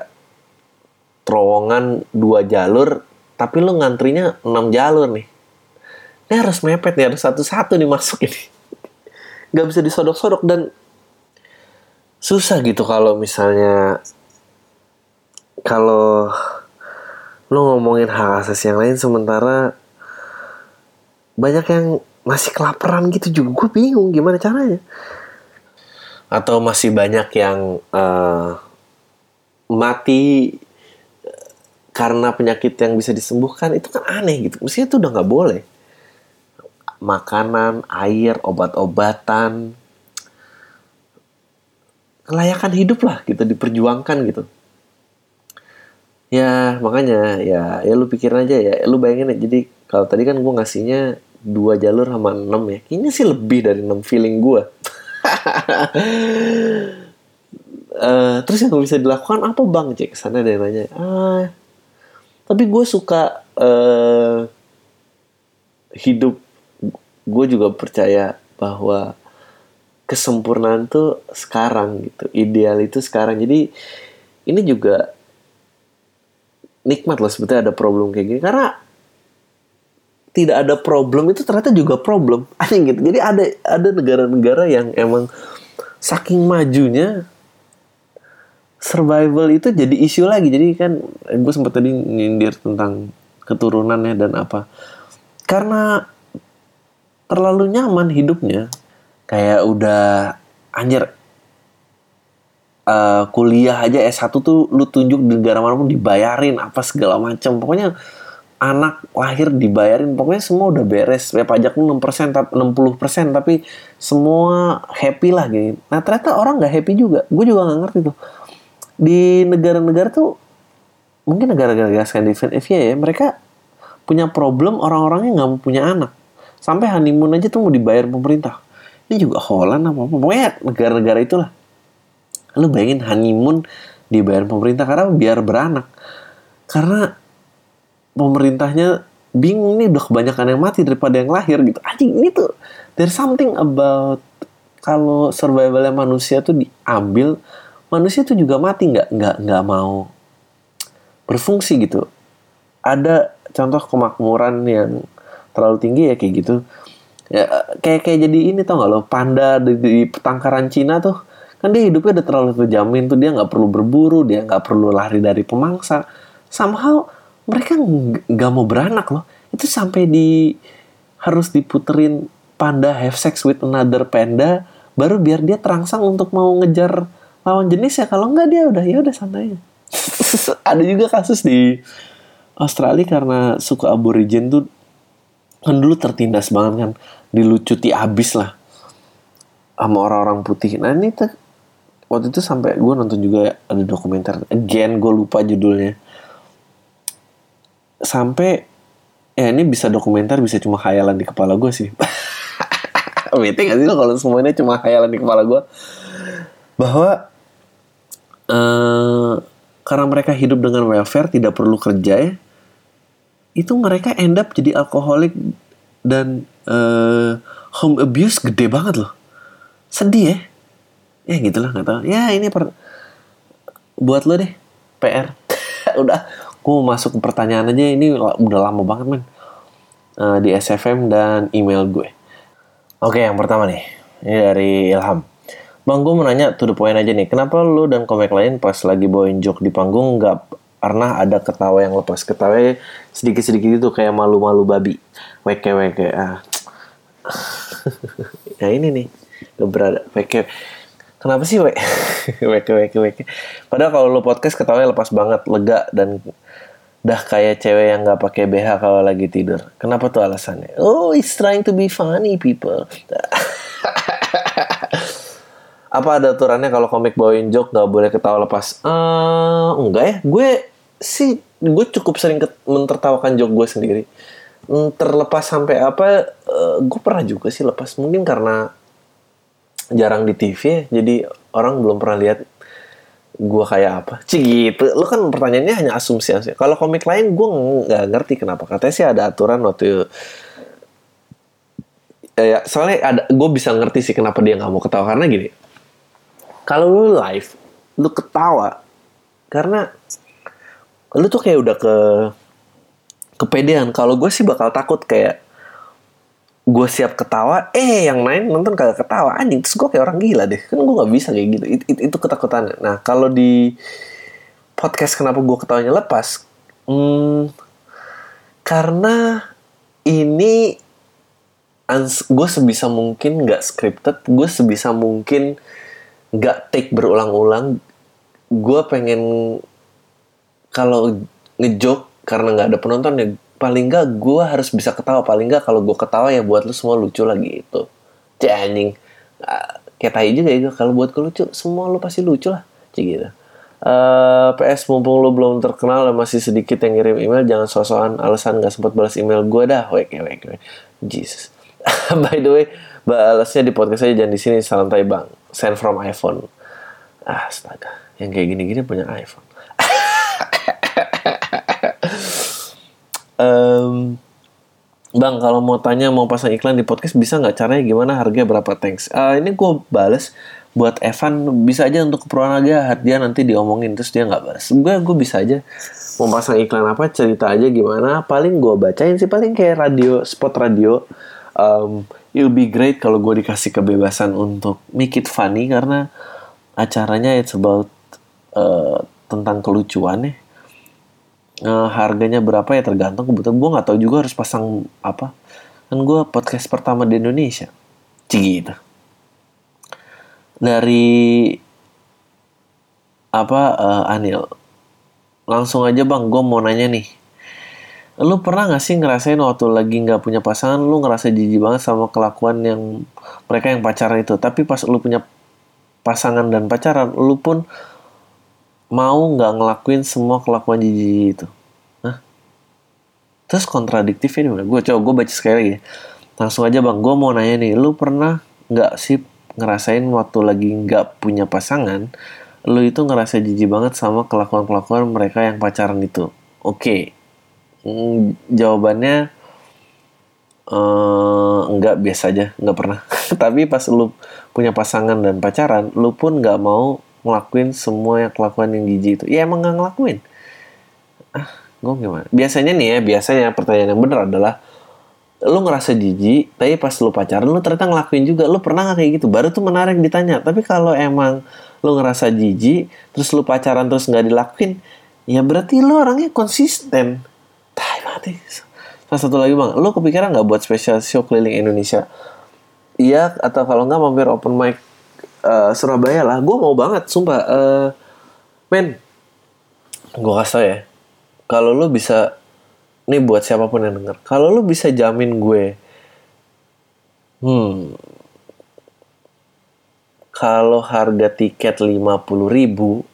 terowongan dua jalur tapi lu ngantrinya enam jalur nih. Ini harus mepet nih harus satu-satu nih masuk ini. [LAUGHS] Nggak bisa disodok-sodok dan susah gitu kalau misalnya kalau lo ngomongin hak asasi yang lain sementara banyak yang masih kelaparan gitu juga. Gue bingung gimana caranya. Atau masih banyak yang uh, mati eh, karena penyakit yang bisa disembuhkan itu kan aneh gitu. Mestinya itu udah nggak boleh. Makanan air obat-obatan. Kelayakan hidup lah gitu diperjuangkan gitu ya makanya ya ya lu pikir aja ya. Lu bayangin ya jadi kalau tadi kan gue ngasihnya dua jalur sama enam ya. Ini sih lebih dari enam feeling gue [LAUGHS] uh, terus yang bisa dilakukan apa bang? Cek sana dia nanya. Ah tapi gue suka uh, hidup. Gue juga percaya bahwa kesempurnaan tuh sekarang gitu. Ideal itu sekarang. Jadi ini juga nikmat lah sebetulnya ada problem kayak gini. Karena tidak ada problem itu ternyata juga problem. [LAUGHS] Aneh gitu. Jadi ada ada negara-negara yang emang saking majunya survival itu jadi isu lagi. Jadi kan gue sempat tadi nyindir tentang keturunannya dan apa. Karena terlalu nyaman hidupnya. Kayak udah anjir uh, kuliah aja S1 tuh lu tunjuk di negara mana pun dibayarin apa segala macam. Pokoknya anak lahir dibayarin pokoknya semua udah beres. Ya pajak lu 6% tapi 60% tapi semua happy lah gitu nah ternyata orang nggak happy juga. Gue juga nggak ngerti tuh. Di negara-negara tuh mungkin negara-negara Skandinavia ya mereka punya problem orang-orangnya nggak mau punya anak. Sampai honeymoon aja tuh mau dibayar pemerintah. Ini juga Holland apa apa pokoknya negara-negara itulah lu bayangin honeymoon dibayar pemerintah karena biar beranak. Karena pemerintahnya bingung nih udah kebanyakan yang mati daripada yang lahir gitu. Anjing ini tuh there's something about kalau survivalnya manusia tuh diambil manusia itu juga mati nggak nggak nggak mau berfungsi gitu. Ada contoh kemakmuran yang terlalu tinggi ya kayak gitu. Ya kayak kayak jadi ini tau nggak lo? Panda di, di petangkaran Cina tuh kan dia hidupnya udah terlalu terjamin tuh dia nggak perlu berburu dia nggak perlu lari dari pemangsa. Somehow mereka nggak mau beranak loh. Itu sampai di harus diputerin panda have sex with another panda baru biar dia terangsang untuk mau ngejar lawan jenis ya. Kalau nggak dia udah ya udah santai [LAUGHS] ada juga kasus di Australia karena suku aborigin tuh kan dulu tertindas banget kan dilucuti abis lah sama orang-orang putih. Nah ini waktu itu sampai gue nonton juga ada dokumenter. Again gue lupa judulnya. Sampai ya ini bisa dokumenter bisa cuma khayalan di kepala gue sih. [LAUGHS] Bete gak sih lo kalau semuanya cuma khayalan di kepala gue bahwa uh, karena mereka hidup dengan welfare tidak perlu kerja ya itu mereka end up jadi alkoholik dan uh, home abuse gede banget loh. Sedih ya ya gitulah nggak tahu ya ini per buat lo deh PR [LAUGHS] udah gue masuk ke pertanyaan aja ini udah lama banget men uh, di SFM dan email gue oke yang pertama nih ini dari Ilham Bang, gue mau nanya to the point aja nih. Kenapa lu dan komik lain pas lagi bawain joke di panggung nggak pernah ada ketawa yang lepas? Ketawa sedikit-sedikit itu kayak malu-malu babi. Weke weke. Ah. nah [LAUGHS] ini nih. Gak berada. Weke. Kenapa sih we? [LAUGHS] weke weke weke. Padahal kalau lu podcast ketawanya lepas banget, lega dan dah kayak cewek yang nggak pakai BH kalau lagi tidur. Kenapa tuh alasannya? Oh, he's trying to be funny people. [LAUGHS] apa ada aturannya kalau komik bawain joke nggak boleh ketawa lepas? Uh, enggak ya, gue sih gue cukup sering mentertawakan joke gue sendiri. Terlepas sampai apa, uh, gue pernah juga sih lepas mungkin karena jarang di TV ya, jadi orang belum pernah lihat gue kayak apa. Cik gitu, lo kan pertanyaannya hanya asumsi asumsi. Kalau komik lain gue nggak ngerti kenapa. Katanya sih ada aturan waktu ya soalnya ada gue bisa ngerti sih kenapa dia nggak mau ketawa karena gini kalau lu live lu ketawa karena lu tuh kayak udah ke kepedean kalau gue sih bakal takut kayak gue siap ketawa eh yang lain nonton kagak ketawa. Anjing terus gue kayak orang gila deh. Kan gue nggak bisa kayak gitu. It, it, itu ketakutannya. Nah kalau di podcast kenapa gue ketawanya lepas? Hmm, karena ini gue sebisa mungkin nggak scripted gue sebisa mungkin nggak take berulang-ulang. Gue pengen kalau ngejok karena nggak ada penonton ya paling nggak gue harus bisa ketawa. Paling nggak kalau gue ketawa ya buat lu semua lucu lagi itu janjing kayak tai juga ya kalau buat gue lucu semua lu pasti lucu lah. Cik gitu. Uh, PS mumpung lu belum terkenal dan masih sedikit yang ngirim email jangan sosokan. Alasan gak sempat balas email gue dah. Wek wek wek. Jesus. [LAUGHS] By the way balasnya di podcast aja jangan di sini. Salam tai bang. Send from iPhone. Ah astaga. Yang kayak gini-gini punya iPhone [LAUGHS] um, Bang, kalau mau tanya mau pasang iklan di podcast bisa nggak caranya gimana harganya berapa thanks? Uh, ini gue bales buat Evan bisa aja untuk keperluan aja dia nanti diomongin terus dia nggak balas. Gue gue bisa aja mau pasang iklan apa cerita aja gimana paling gue bacain sih paling kayak radio spot radio. Um, it'll be great kalau gue dikasih kebebasan untuk make it funny karena acaranya it's about uh, tentang kelucuan ya uh, harganya berapa ya tergantung. Kebetulan gue nggak tahu juga harus pasang apa. Kan gue podcast pertama di Indonesia. Gitu. Dari apa uh, Anil? Langsung aja bang. Gue mau nanya nih. Lu pernah gak sih ngerasain waktu lagi nggak punya pasangan lu ngerasa jijik banget sama kelakuan yang mereka yang pacaran itu? Tapi pas lu punya pasangan dan pacaran lu pun mau nggak ngelakuin semua kelakuan jijik itu? Hah? terus kontradiktif ini gue coba gue baca sekali lagi langsung aja bang. Gue mau nanya nih lu pernah nggak sih ngerasain waktu lagi nggak punya pasangan lu itu ngerasa jijik banget sama kelakuan-kelakuan mereka yang pacaran itu? Oke. Okay. mm, jawabannya uh, nggak biasa aja nggak pernah. [LAUGHS] Tapi pas lu punya pasangan dan pacaran lu pun nggak mau ngelakuin semua yang kelakuan yang jijik itu. Ya emang nggak ngelakuin. Ah gue gimana? Biasanya nih ya biasanya pertanyaan yang benar adalah lu ngerasa jijik tapi pas lu pacaran lu ternyata ngelakuin juga. Lu pernah gak kayak gitu? Baru tuh menarik ditanya. Tapi kalau emang lu ngerasa jijik terus lu pacaran terus nggak dilakuin ya berarti lu orangnya konsisten. Tai mati salah satu lagi bang. Lu kepikiran nggak buat special show keliling Indonesia? Iya atau kalau nggak mampir open mic uh, Surabaya lah. Gue mau banget sumpah. Uh, men gue kasih ya. Kalau lu bisa ini buat siapa pun yang denger. Kalau lu bisa jamin gue hmm kalau harga tiket lima puluh ribu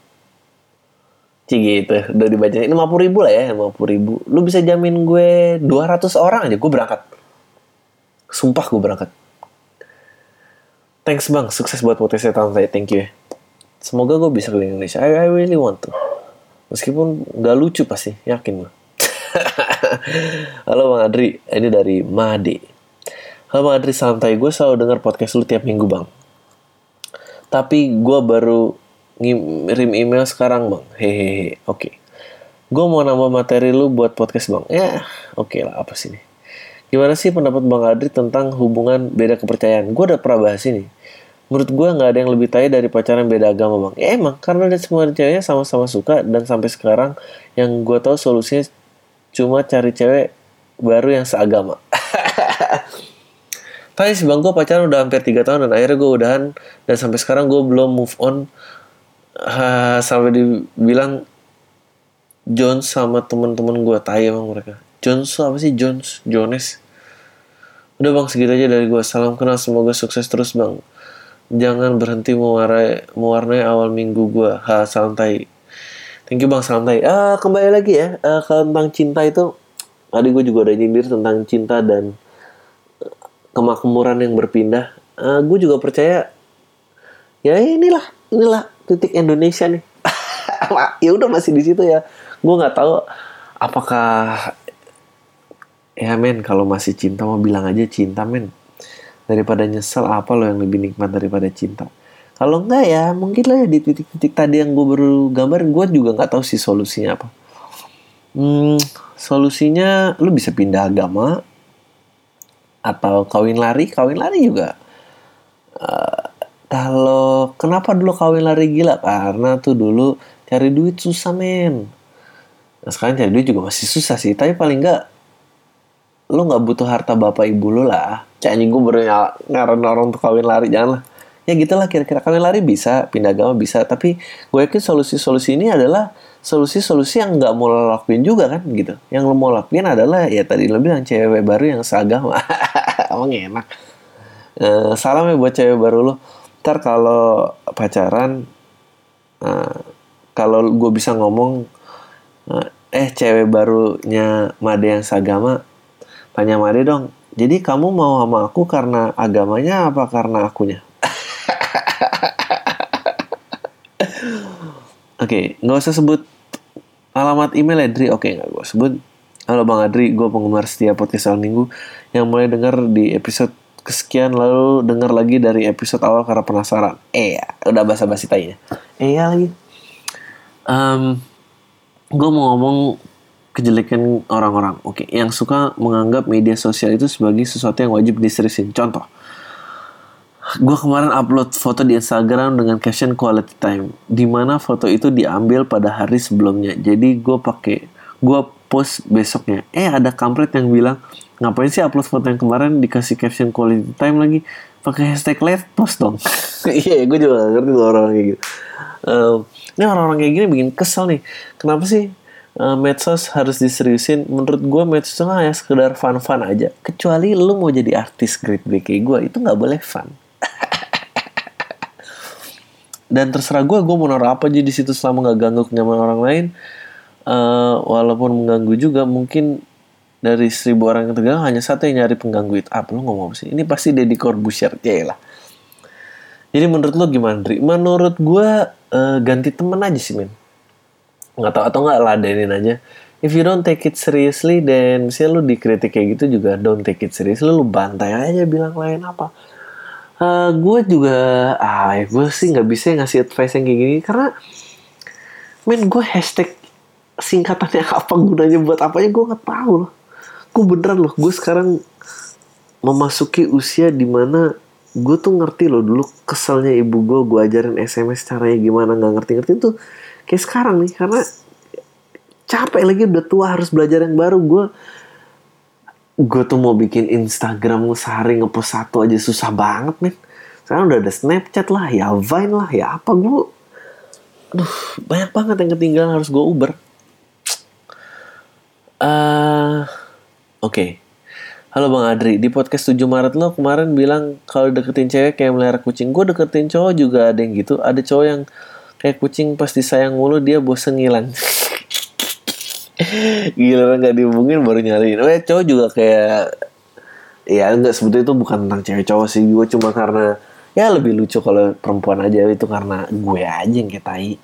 Cik gitu udah dibaca lima puluh ribu lah ya lima puluh ribu. Lu bisa jamin gue 200 orang aja gue berangkat. Sumpah gue berangkat Thanks bang, sukses buat potensi tahun saya. Thank you. Semoga gue bisa ke Indonesia. I, I really want to. Meskipun gak lucu pasti, yakin gue. [LAUGHS] Halo Bang Adri, ini dari Made. Halo Bang Adri, santai. Gue selalu denger podcast lu tiap minggu bang. Tapi gue baru ngirim email sekarang bang. Hehehe, oke. Okay. Gue mau nambah materi lu buat podcast bang. Ya, oke okay lah, apa sih nih. Gimana sih pendapat Bang Adri tentang hubungan beda kepercayaan? Gue udah pernah bahas ini. Menurut gue nggak ada yang lebih tai dari pacaran beda agama bang. Ya emang karena dia semua ceweknya sama-sama suka dan sampai sekarang yang gue tahu solusinya cuma cari cewek baru yang seagama. [LAUGHS] Tapi sih bang gue pacaran udah hampir 3 tahun dan akhirnya gue udahan dan sampai sekarang gue belum move on ha, sampai dibilang Jones sama teman-teman gue tai emang mereka. Jones apa sih Jones Jones Udah bang segitu aja dari gue. Salam kenal semoga sukses terus bang. Jangan berhenti mewarnai, mewarnai awal minggu gue. Ha santai. Thank you bang santai. Ah kembali lagi ya uh, tentang cinta itu. Tadi gue juga udah nyindir tentang cinta dan kemakmuran yang berpindah. Uh, gue juga percaya ya inilah inilah titik Indonesia nih. [LAUGHS] ya udah masih di situ ya. Gue nggak tahu apakah ya men kalau masih cinta mau bilang aja cinta men. Daripada nyesel apa lo yang lebih nikmat daripada cinta? Kalau enggak ya mungkin lah ya di titik-titik tadi yang gue baru gambar gue juga nggak tahu sih solusinya apa. Hmm, solusinya lo bisa pindah agama atau kawin lari kawin lari juga. Uh, kalau kenapa dulu kawin lari gila? Karena tuh dulu cari duit susah men. Nah sekarang cari duit juga masih susah sih tapi paling enggak lu nggak butuh harta bapak ibu lu lah. Kayaknya gue baru ngaran orang untuk kawin lari jangan lah. Ya gitulah kira-kira kawin lari bisa pindah agama bisa. Tapi gue yakin solusi-solusi ini adalah solusi-solusi yang nggak mau lo lakuin juga kan gitu. Yang lo mau lakuin adalah ya tadi lo bilang cewek baru yang seagama. [LAUGHS] Emang enak. Uh, salam ya buat cewek baru lo. Ntar kalau pacaran uh, kalau gue bisa ngomong uh, eh cewek barunya Made yang seagama tanya Made dong jadi kamu mau sama aku karena agamanya apa karena akunya [LAUGHS] Oke, okay, nggak usah sebut alamat email Adri. Oke, okay, nggak gue sebut. Halo Bang Adri, gue penggemar setia podcast awal minggu yang mulai dengar di episode kesekian lalu dengar lagi dari episode awal karena penasaran. Eh, ya, udah basa-basi tanya. Eh ya lagi. Um, gue mau ngomong kejelekan orang-orang. Oke, yang suka menganggap media sosial itu sebagai sesuatu yang wajib diseriusin. Contoh, gue kemarin upload foto di Instagram dengan caption quality time di mana foto itu diambil pada hari sebelumnya. Jadi gue pakai gue post besoknya. Eh ada kampret yang bilang ngapain sih upload foto yang kemarin dikasih caption quality time lagi? Pakai hashtag late post dong. [LAUGHS] Iya gue juga gak ngerti orang, kayak gitu. Uh, ini orang-orang kayak gini bikin kesel nih. Kenapa sih uh, medsos harus diseriusin. Menurut gue medsos itu hanya sekedar fun-fun aja. Kecuali lu mau jadi artis great B kayak gue itu nggak boleh fun. [LAUGHS] Dan terserah gue gue mau naruh apa aja di situ selama nggak ganggu kenyamanan orang lain. Uh, walaupun mengganggu juga mungkin dari seribu orang yang terganggu hanya satu yang nyari pengganggu itu. Apa lo ngomong apa sih? Ini pasti Deddy Corbuzier. Ya lah. Jadi menurut lo gimana Dri? Menurut gue uh, ganti temen aja sih men nggak tahu atau nggak ladenin aja. If you don't take it seriously dan misalnya lu dikritik kayak gitu juga don't take it seriously lu bantai aja bilang lain apa. Uh, eh, gue juga ah gue sih nggak bisa ngasih advice yang kayak gini karena men gue hashtag singkatannya [LAUGHS] apa gunanya buat apanya gue nggak tahu loh. Gue beneran loh gue sekarang memasuki usia di mana gue tuh ngerti loh dulu keselnya ibu gue gue ajarin sms caranya gimana nggak ngerti ngerti tuh kayak sekarang nih karena capek lagi udah tua harus belajar yang baru gue gue tuh mau bikin Instagram sehari ngepost satu aja susah banget men sekarang udah ada Snapchat lah ya Vine lah ya apa gue aduh banyak banget yang ketinggalan harus gue uber uh, oke okay. Halo Bang Adri, di podcast 7 Maret lo kemarin bilang kalau deketin cewek kayak melihara kucing. Gue deketin cowok juga ada yang gitu. Ada cowok yang kayak kucing pas disayang mulu dia bosen ngilang. gila nggak dihubungin baru nyariin. Ya cowok juga kayak ya enggak sebetulnya itu bukan tentang cewek cowok sih. Gue cuma karena ya lebih lucu kalau perempuan aja. Itu karena gue aja yang kayak tai.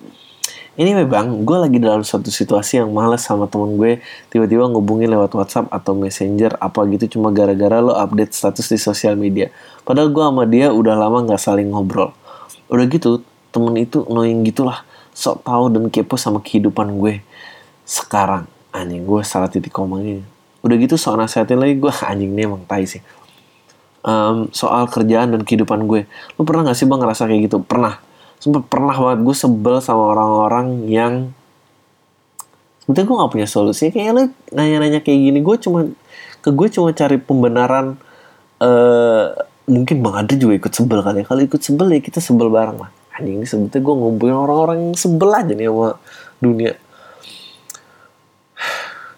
Ini memang gue lagi dalam suatu situasi yang males sama temen gue. Tiba-tiba ngubungin lewat WhatsApp atau Messenger apa gitu. Cuma gara-gara lo update status di sosial media. Padahal gue sama dia udah lama nggak saling ngobrol. Udah gitu temen itu annoying gitulah. Sok tahu dan kepo sama kehidupan gue sekarang. Anjing gue salah titik komanya udah gitu soal nasihatin lagi gue [LAUGHS] anjing nih emang tai sih. Um, soal kerjaan dan kehidupan gue. Lu pernah gak sih bang ngerasa kayak gitu? Pernah. Sumpah pernah banget. Gue sebel sama orang-orang yang sebetulnya gue gak punya solusi. Kayak lu nanya-nanya kayak gini gue cuma ke gue cuma cari pembenaran uh, mungkin bang Adri juga ikut sebel kali ya. Kalau ikut sebel ya kita sebel bareng lah anjing sebetulnya gue ngumpulin orang-orang yang sebel aja nih sama dunia. [SIGHS]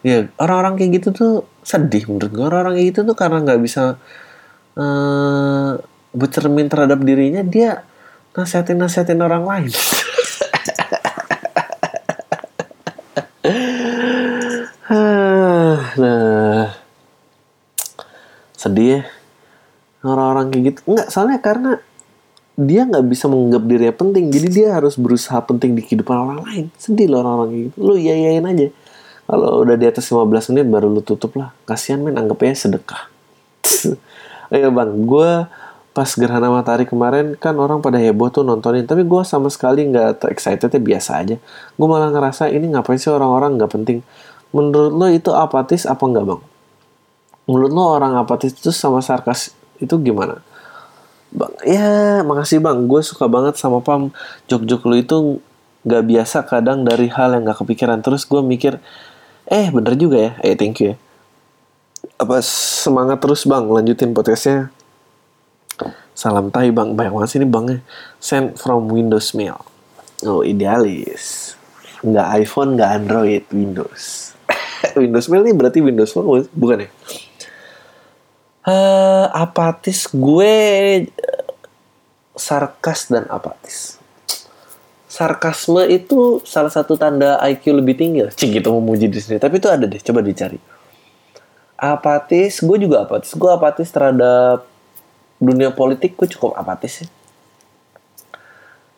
Ya orang-orang kayak gitu tuh sedih menurut gue orang-orang kayak gitu tuh karena nggak bisa uh, bercermin terhadap dirinya dia nasihatin nasihatin orang lain. [SIGHS] Nah sedih ya. Orang-orang kayak gitu. Nggak soalnya karena dia nggak bisa menganggap dirinya penting. Jadi dia harus berusaha penting di kehidupan orang lain. Sedih loh orang-orang kayak gitu. Lu yayain aja. Kalau udah di atas 15 menit baru lu tutup lah. Kasihan men. Anggapnya sedekah. [LAUGHS] Ayo bang. Gue pas gerhana matahari kemarin kan orang pada heboh tuh nontonin. Tapi gue sama sekali nggak excitednya biasa aja. Gue malah ngerasa ini ngapain sih orang-orang nggak penting? Menurut lo itu apatis apa enggak bang? Menurut lo orang apatis itu sama sarkas itu gimana bang ya makasih bang gue suka banget sama pam jok-jok lo itu nggak biasa kadang dari hal yang nggak kepikiran terus gue mikir Eh bener juga ya. Eh thank you ya. Apa semangat terus bang lanjutin podcastnya. Salam tai bang. Banyak banget sini bangnya. Send from Windows Mail. Oh idealis. Nggak iPhone, nggak Android, Windows. [LAUGHS] Windows Mail ini berarti Windows Phone bukan ya? Uh, apatis gue sarkas dan apatis sarkasme itu salah satu tanda IQ lebih tinggi lah. Cik gitu memuji diri sendiri. Tapi itu ada deh, coba dicari. Apatis, gue juga apatis. Gue apatis terhadap dunia politik, gue cukup apatis sih.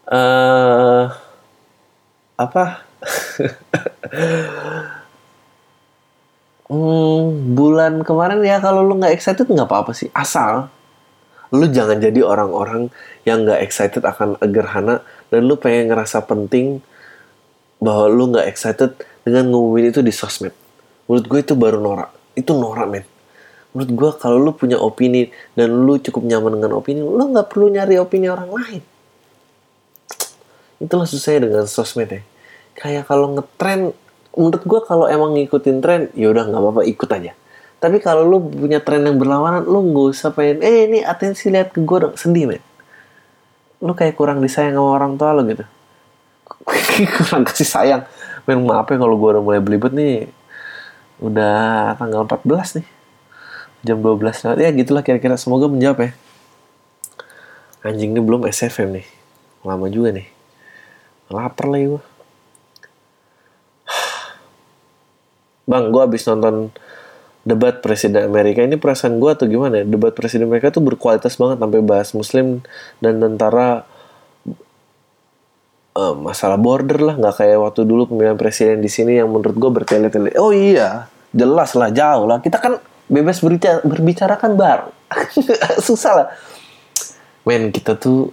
Uh, apa? [LAUGHS] hmm, bulan kemarin ya kalau lu nggak excited nggak apa-apa sih. Asal lu jangan jadi orang-orang yang nggak excited akan gerhana dan lu pengen ngerasa penting bahwa lu nggak excited dengan ngumumin itu di sosmed. Menurut gue itu baru norak. Itu norak men. Menurut gue kalau lu punya opini dan lu cukup nyaman dengan opini, lu nggak perlu nyari opini orang lain. Itulah susahnya dengan sosmed ya. Kayak kalau ngetren, menurut gue kalau emang ngikutin tren, ya udah nggak apa-apa ikut aja. Tapi kalau lu punya tren yang berlawanan, lu nggak usah pengen, eh ini atensi lihat ke gue dong, sedih men. Lu kayak kurang disayang sama orang tua lu gitu. [LAUGHS] Kurang kasih sayang. Men maaf ya kalau gue udah mulai belibet nih. Udah tanggal 14 nih. Jam 12 lewat. Ya gitulah kira-kira. Semoga menjawab ya. Anjing ini belum SFM nih. Lama juga nih. Lapar lagi gue bang gue abis nonton debat presiden Amerika. Ini perasaan gue atau gimana ya? Debat presiden Amerika tuh berkualitas banget sampai bahas muslim dan tentara uh, masalah border lah. Nggak kayak waktu dulu pemilihan presiden di sini yang menurut gue bertele-tele. Oh iya jelas lah jauh lah. Kita kan bebas berbicara, berbicara kan baru [LAUGHS] susah lah. Men kita tuh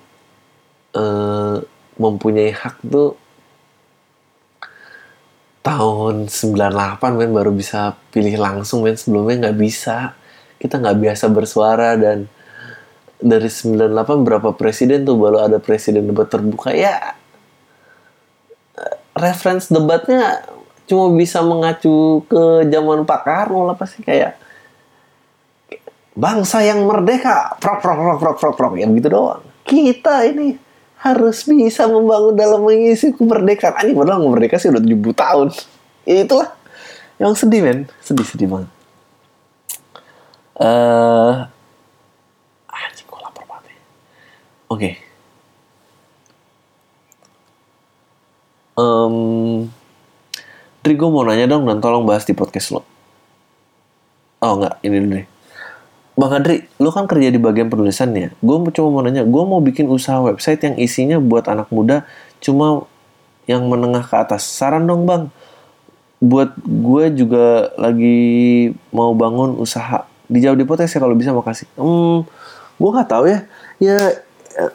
uh, mempunyai hak tuh tahun 98 men baru bisa pilih langsung men. Sebelumnya nggak bisa. Kita nggak biasa bersuara dan dari 98 berapa presiden tuh baru ada presiden debat terbuka. Ya reference debatnya cuma bisa mengacu ke zaman Pak Karno lah pasti. Kayak bangsa yang merdeka. Prok prok prok prok prok prok yang gitu doang. Kita ini harus bisa membangun dalam mengisi kemerdekaan. Anjing padahal merdeka sih udah 70 tahun. Ya itulah yang sedih men, sedih-sedih banget. Eh uh, anjing gue lapar banget. Oke. Okay. Um, Dri mau nanya dong dan tolong bahas di podcast lo. Oh enggak, ini dulu deh. Bang Adri, lu kan kerja di bagian penulisan ya. Gue cuma mau nanya, gue mau bikin usaha website yang isinya buat anak muda, cuma yang menengah ke atas. Saran dong bang, buat gue juga lagi mau bangun usaha. Dijawab di potensi ya kalau bisa makasih. Hmm, gue gak tahu ya. Ya, ya,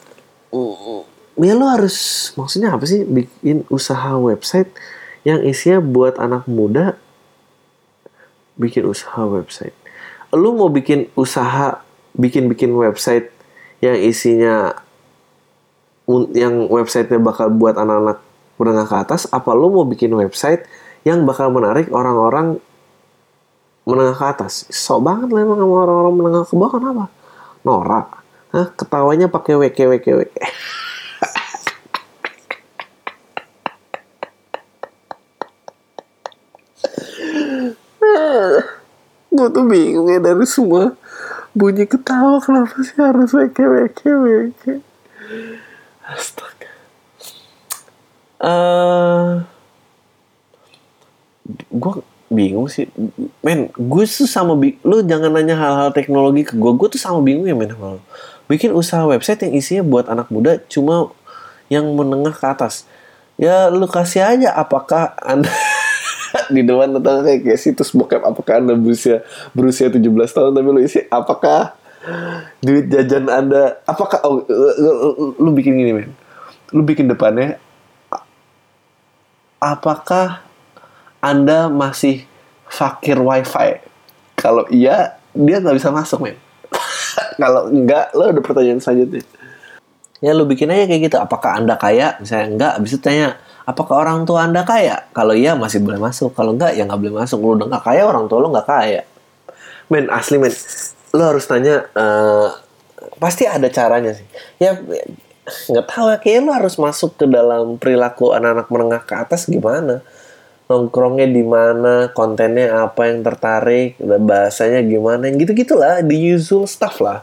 ya lo harus maksudnya apa sih bikin usaha website yang isinya buat anak muda bikin usaha website lu mau bikin usaha bikin-bikin website yang isinya yang websitenya bakal buat anak-anak menengah ke atas apa lu mau bikin website yang bakal menarik orang-orang menengah ke atas? Sok banget lah emang orang-orang menengah ke bawah kenapa? Norak. Hah, ketawanya pakai wk [LAUGHS] gue tuh bingung ya dari semua bunyi ketawa kenapa sih harus weke weke weke astaga. Uh, eh, gue bingung sih. Men gue tuh sama lu jangan nanya hal-hal teknologi ke gue gue tuh sama bingung ya men bikin usaha website yang isinya buat anak muda cuma yang menengah ke atas. Ya lu kasih aja apakah anda [LAUGHS] di depan atau kayak, kayak situs bokep apakah anda berusia berusia 17 tahun? Tapi lu isi apakah duit jajan anda apakah oh, lu, lu bikin gini men. Lu bikin depannya apakah anda masih fakir wifi? Kalau iya dia nggak bisa masuk men. [LAUGHS] Kalau enggak lo ada pertanyaan selanjutnya. Ya lu bikin aja kayak gitu. Apakah anda kaya? Misalnya enggak abis itu tanya apakah orang tua anda kaya? Kalau iya masih boleh masuk, kalau enggak ya nggak boleh masuk. Lu udah nggak kaya, orang tua lu nggak kaya. Men asli men, lu harus tanya. Uh, pasti ada caranya sih. Ya nggak tahu ya, kayak lu harus masuk ke dalam perilaku anak-anak menengah ke atas gimana? Nongkrongnya di mana, kontennya apa yang tertarik, bahasanya gimana, gitu gitulah, the usual stuff lah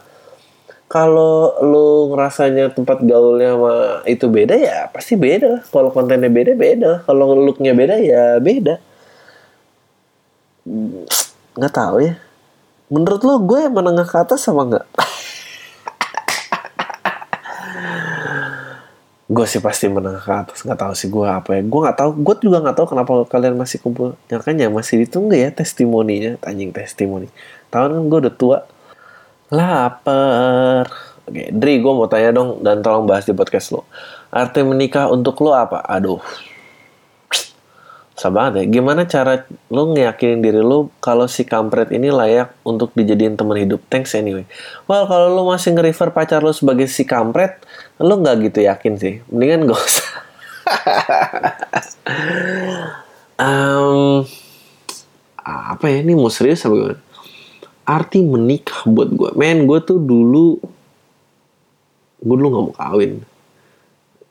kalau lu ngerasanya tempat gaulnya sama itu beda ya pasti beda. Kalau kontennya beda beda. Kalau looknya beda ya beda. Hmm, Nggak tahu ya. Menurut lo gue yang menengah ke atas sama nggak? [LAUGHS] gue sih pasti menengah ke atas nggak tahu sih gue apa ya gue nggak tahu gue juga nggak tahu kenapa kalian masih kumpul makanya masih ditunggu ya testimoninya anjing testimoni tahun kan gue udah tua lapar oke Dri gue mau tanya dong dan tolong bahas di podcast lo arti menikah untuk lo apa aduh Susah banget ya. Gimana cara lo ngeyakinin diri lo kalau si kampret ini layak untuk dijadiin teman hidup? Thanks anyway. Well, kalau lo masih nge-refer pacar lo sebagai si kampret, lo nggak gitu yakin sih. Mendingan gak usah. [LAUGHS] um, apa ya ini mau serius apa gimana? Arti menikah buat gue. Men, gue tuh dulu gue dulu gak mau kawin.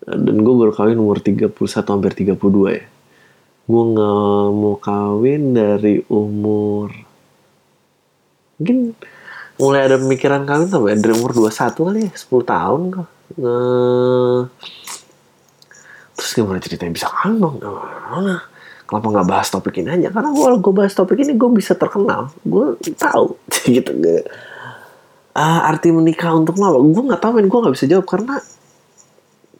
Dan gue baru kawin umur 31 hampir 32 ya. Gue nggak mau kawin dari umur mungkin mulai ada pemikiran kawin ya dari umur 21 kali ya 10 tahun kok nah, terus gimana ceritanya? Bisa kawin dong? Nah, kenapa nggak bahas topik ini? Aja karena gue gue bahas topik ini gue bisa terkenal. Gue tahu. [LAUGHS] Gitu. Uh, arti menikah untuk apa gue nggak tahu gue nggak bisa jawab karena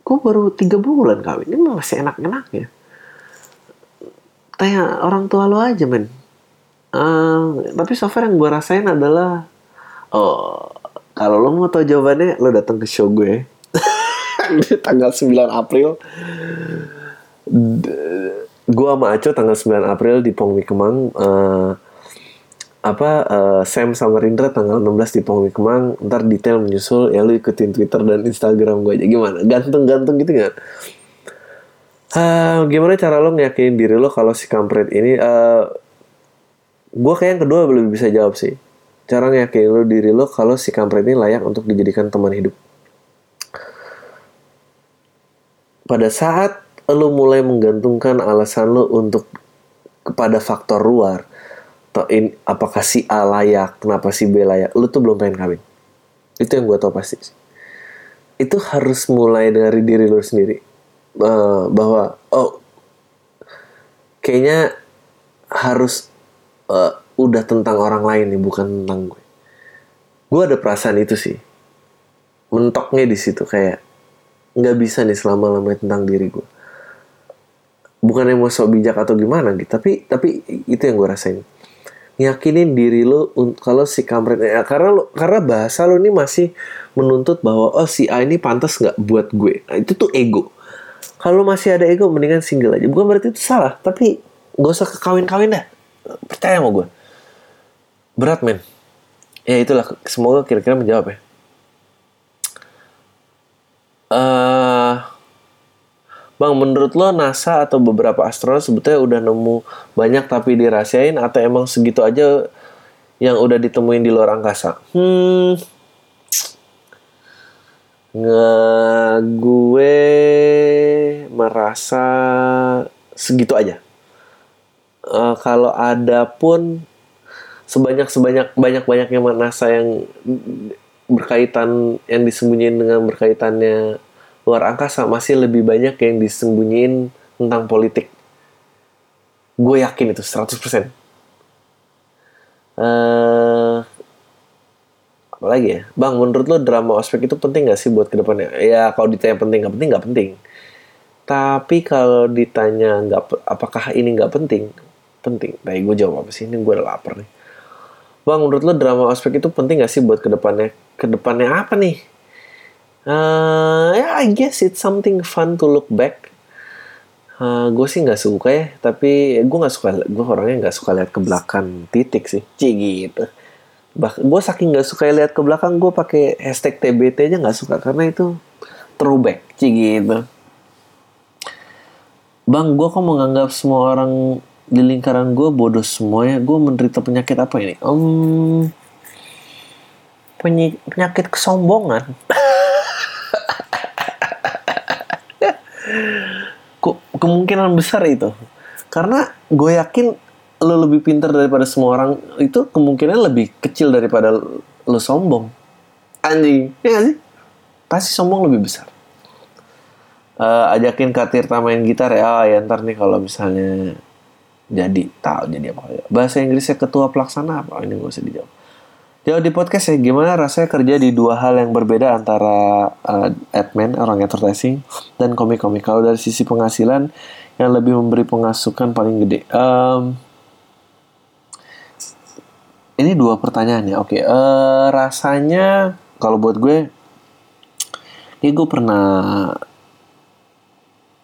gue baru tiga bulan kawin. Ini masih enak-enak ya. Tanya orang tua lo aja men. Uh, tapi so far yang gue rasain adalah oh kalau lo mau tahu jawabannya lo datang ke show gue. [LAUGHS] Tanggal 9 April gue sama Aco tanggal 9 April di Pongwi Kemang uh, apa uh, Sam sama Rindra tanggal 16 di Pongwi Kemang. Ntar detail menyusul ya lu ikutin Twitter dan Instagram gue aja. Gimana? Gantung-gantung gitu gak Uh, gimana cara lo ngeyakinin diri lo kalau si kampret ini uh, gue kayak yang kedua belum bisa jawab sih. Cara ngeyakinin lo diri lo kalau si kampret ini layak untuk dijadikan teman hidup. Pada saat lo mulai menggantungkan alasan lo untuk kepada faktor luar atau in, apakah si A layak kenapa si B layak lo tuh belum pengen kawin itu yang gue tau pasti itu harus mulai dari diri lo sendiri uh, bahwa oh kayaknya harus uh, udah tentang orang lain nih bukan tentang gue. Gue ada perasaan itu sih. Mentoknya di situ kayak nggak bisa nih selama lamanya tentang diri gue. Bukan yang mau sok bijak atau gimana gitu, tapi tapi itu yang gue rasain. Yakinin diri lo kalau si kampret ya, karena lo karena bahasa lo ini masih menuntut bahwa oh si A ini pantas nggak buat gue. Nah, itu tuh ego. Kalau masih ada ego mendingan single aja. Bukan berarti itu salah tapi gak usah kekawin-kawin dah. Percaya sama gue berat men. Ya itulah. Semoga kira-kira menjawab ya. Uh, Bang, menurut lo NASA atau beberapa astronot sebetulnya udah nemu banyak tapi dirahasiain atau emang segitu aja yang udah ditemuin di luar angkasa? Hmm, nge gue merasa segitu aja. Uh, kalau ada pun sebanyak sebanyak banyak banyaknya NASA yang berkaitan yang disembunyiin dengan berkaitannya luar angkasa masih lebih banyak yang disembunyiin tentang politik. Gue yakin itu 100%. Uh, apalagi ya? Bang menurut lo drama ospek itu penting gak sih buat ke depannya ya kalau ditanya penting nggak penting nggak penting. Tapi kalau ditanya nggak apakah ini nggak penting? Penting. Tapi gue jawab apa sih? Ini gue udah lapar nih. Bang menurut lo drama ospek itu penting gak sih buat ke depannya ke depannya apa nih uh, ya yeah, I guess it's something fun to look back. Uh, gue sih nggak suka ya tapi gue nggak suka gue orangnya nggak suka lihat ke belakang titik sih. Cih gitu. Bah gue saking nggak suka lihat ke belakang gue pakai hashtag TBT aja nggak suka karena itu throwback. Cie gitu. Bang gue kok menganggap semua orang di lingkaran gue bodoh semuanya gue menderita penyakit apa ini? Um, penyakit kesombongan [LAUGHS] kok kemungkinan besar itu? Karena gue yakin lo lebih pintar daripada semua orang itu kemungkinan lebih kecil daripada lo sombong. Anjing ya sih? Pasti sombong lebih besar. Uh, ajakin Kak Tirta main gitar ya. Oh, ya ntar nih kalau misalnya jadi tahu jadi apa bahasa Inggrisnya ketua pelaksana apa? Ini gak usah dijawab Jauh di podcast ya gimana rasanya kerja di dua hal yang berbeda antara uh, admin orang advertising dan komik-komik? Kalau dari sisi penghasilan yang lebih memberi pengasukan paling gede. Um, ini dua pertanyaan ya oke. Uh, rasanya kalau buat gue ini gue pernah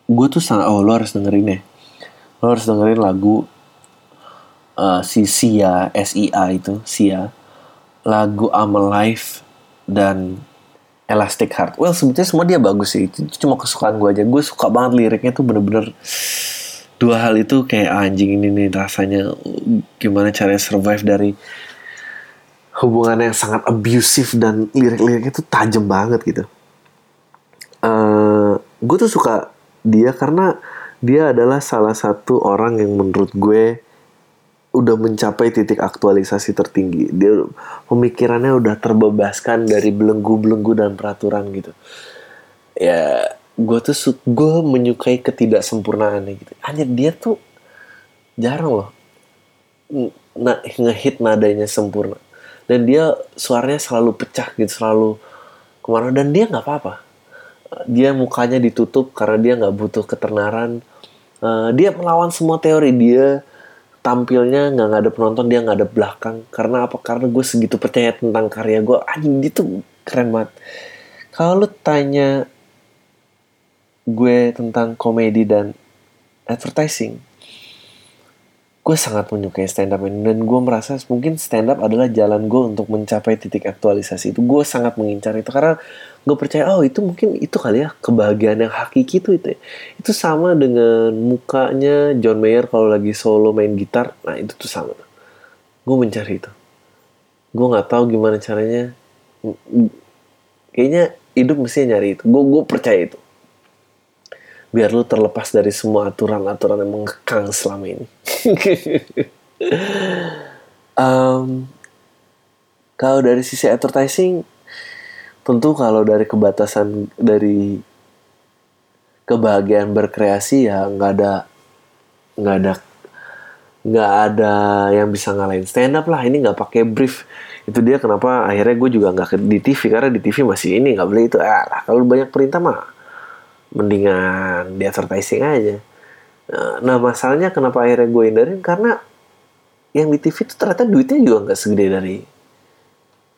gue tuh sangat oh lo harus dengerin ya. Lo harus dengerin lagu uh, si Sia SIA itu Sia lagu I'm Alive dan Elastic Heart. Well sebetulnya semua dia bagus sih. Itu cuma kesukaan gue aja. Gue suka banget liriknya tuh bener-bener dua hal itu kayak ah, anjing ini nih rasanya gimana caranya survive dari hubungan yang sangat abusive dan lirik-liriknya tuh tajam banget gitu. Uh, eh, gue tuh suka dia karena dia adalah salah satu orang yang menurut gue udah mencapai titik aktualisasi tertinggi. Dia pemikirannya udah terbebaskan dari belenggu-belenggu dan peraturan gitu. Ya, gue tuh gue menyukai ketidaksempurnaannya gitu. Hanya dia tuh jarang loh nah, ngehit nadanya sempurna. Dan dia suaranya selalu pecah gitu, selalu ke mana dan dia nggak apa-apa. Dia mukanya ditutup karena dia nggak butuh ketenaran. Uh, dia melawan semua teori dia tampilnya nggak ada penonton dia ada belakang. Karena apa? Karena gue segitu percaya tentang karya gue. Anjing dia keren banget. Kalau lu tanya gue tentang komedi dan advertising gue sangat menyukai stand up ini dan gue merasa mungkin stand up adalah jalan gue untuk mencapai titik aktualisasi itu. Gue sangat mengincar itu karena gue percaya oh itu mungkin itu kali ya kebahagiaan yang hakiki itu itu itu sama dengan mukanya John Mayer kalau lagi solo main gitar. Nah itu tuh sama. Gue mencari itu. Gue nggak tahu gimana caranya. Kayaknya hidup mesti nyari itu. Gue gue percaya itu biar lu terlepas dari semua aturan-aturan yang mengekang selama ini. [LAUGHS] um, kalau dari sisi advertising, tentu kalau dari kebatasan dari kebahagiaan berkreasi ya nggak ada nggak ada nggak ada yang bisa ngalahin stand up lah. Ini nggak pakai brief. Itu dia kenapa akhirnya gue juga nggak di TV karena di TV masih ini nggak beli itu. Ah kalau banyak perintah mah mendingan di advertising aja nah masalahnya kenapa akhirnya gue hindarin? Karena yang di TV itu ternyata duitnya juga nggak segede dari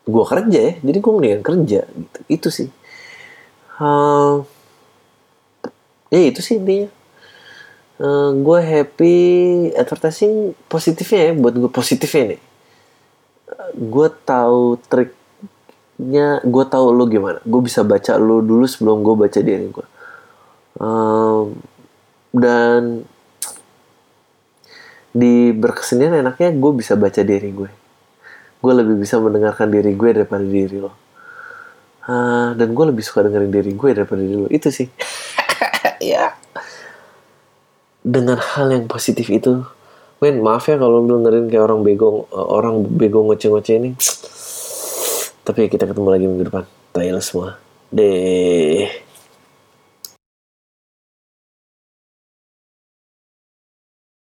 gue kerja ya. Jadi gue mendingan kerja gitu. Itu sih. Uh, ya itu sih intinya. Uh, gue happy. Advertising positifnya ya buat gue positifnya nih. Gue tahu triknya gue tahu lo gimana. Gue bisa baca lo dulu sebelum gue baca diri gue um, dan di berkesenian enaknya gue bisa baca diri gue. Gue lebih bisa mendengarkan diri gue daripada diri lo. Uh, dan gue lebih suka dengerin diri gue daripada diri lo. Itu sih. [LAUGHS] Ya dengan hal yang positif itu men maaf ya kalau dengerin kayak orang bego orang bego ngoceh-ngoceh ini. Tapi kita ketemu lagi minggu depan. Tayo semua. Deh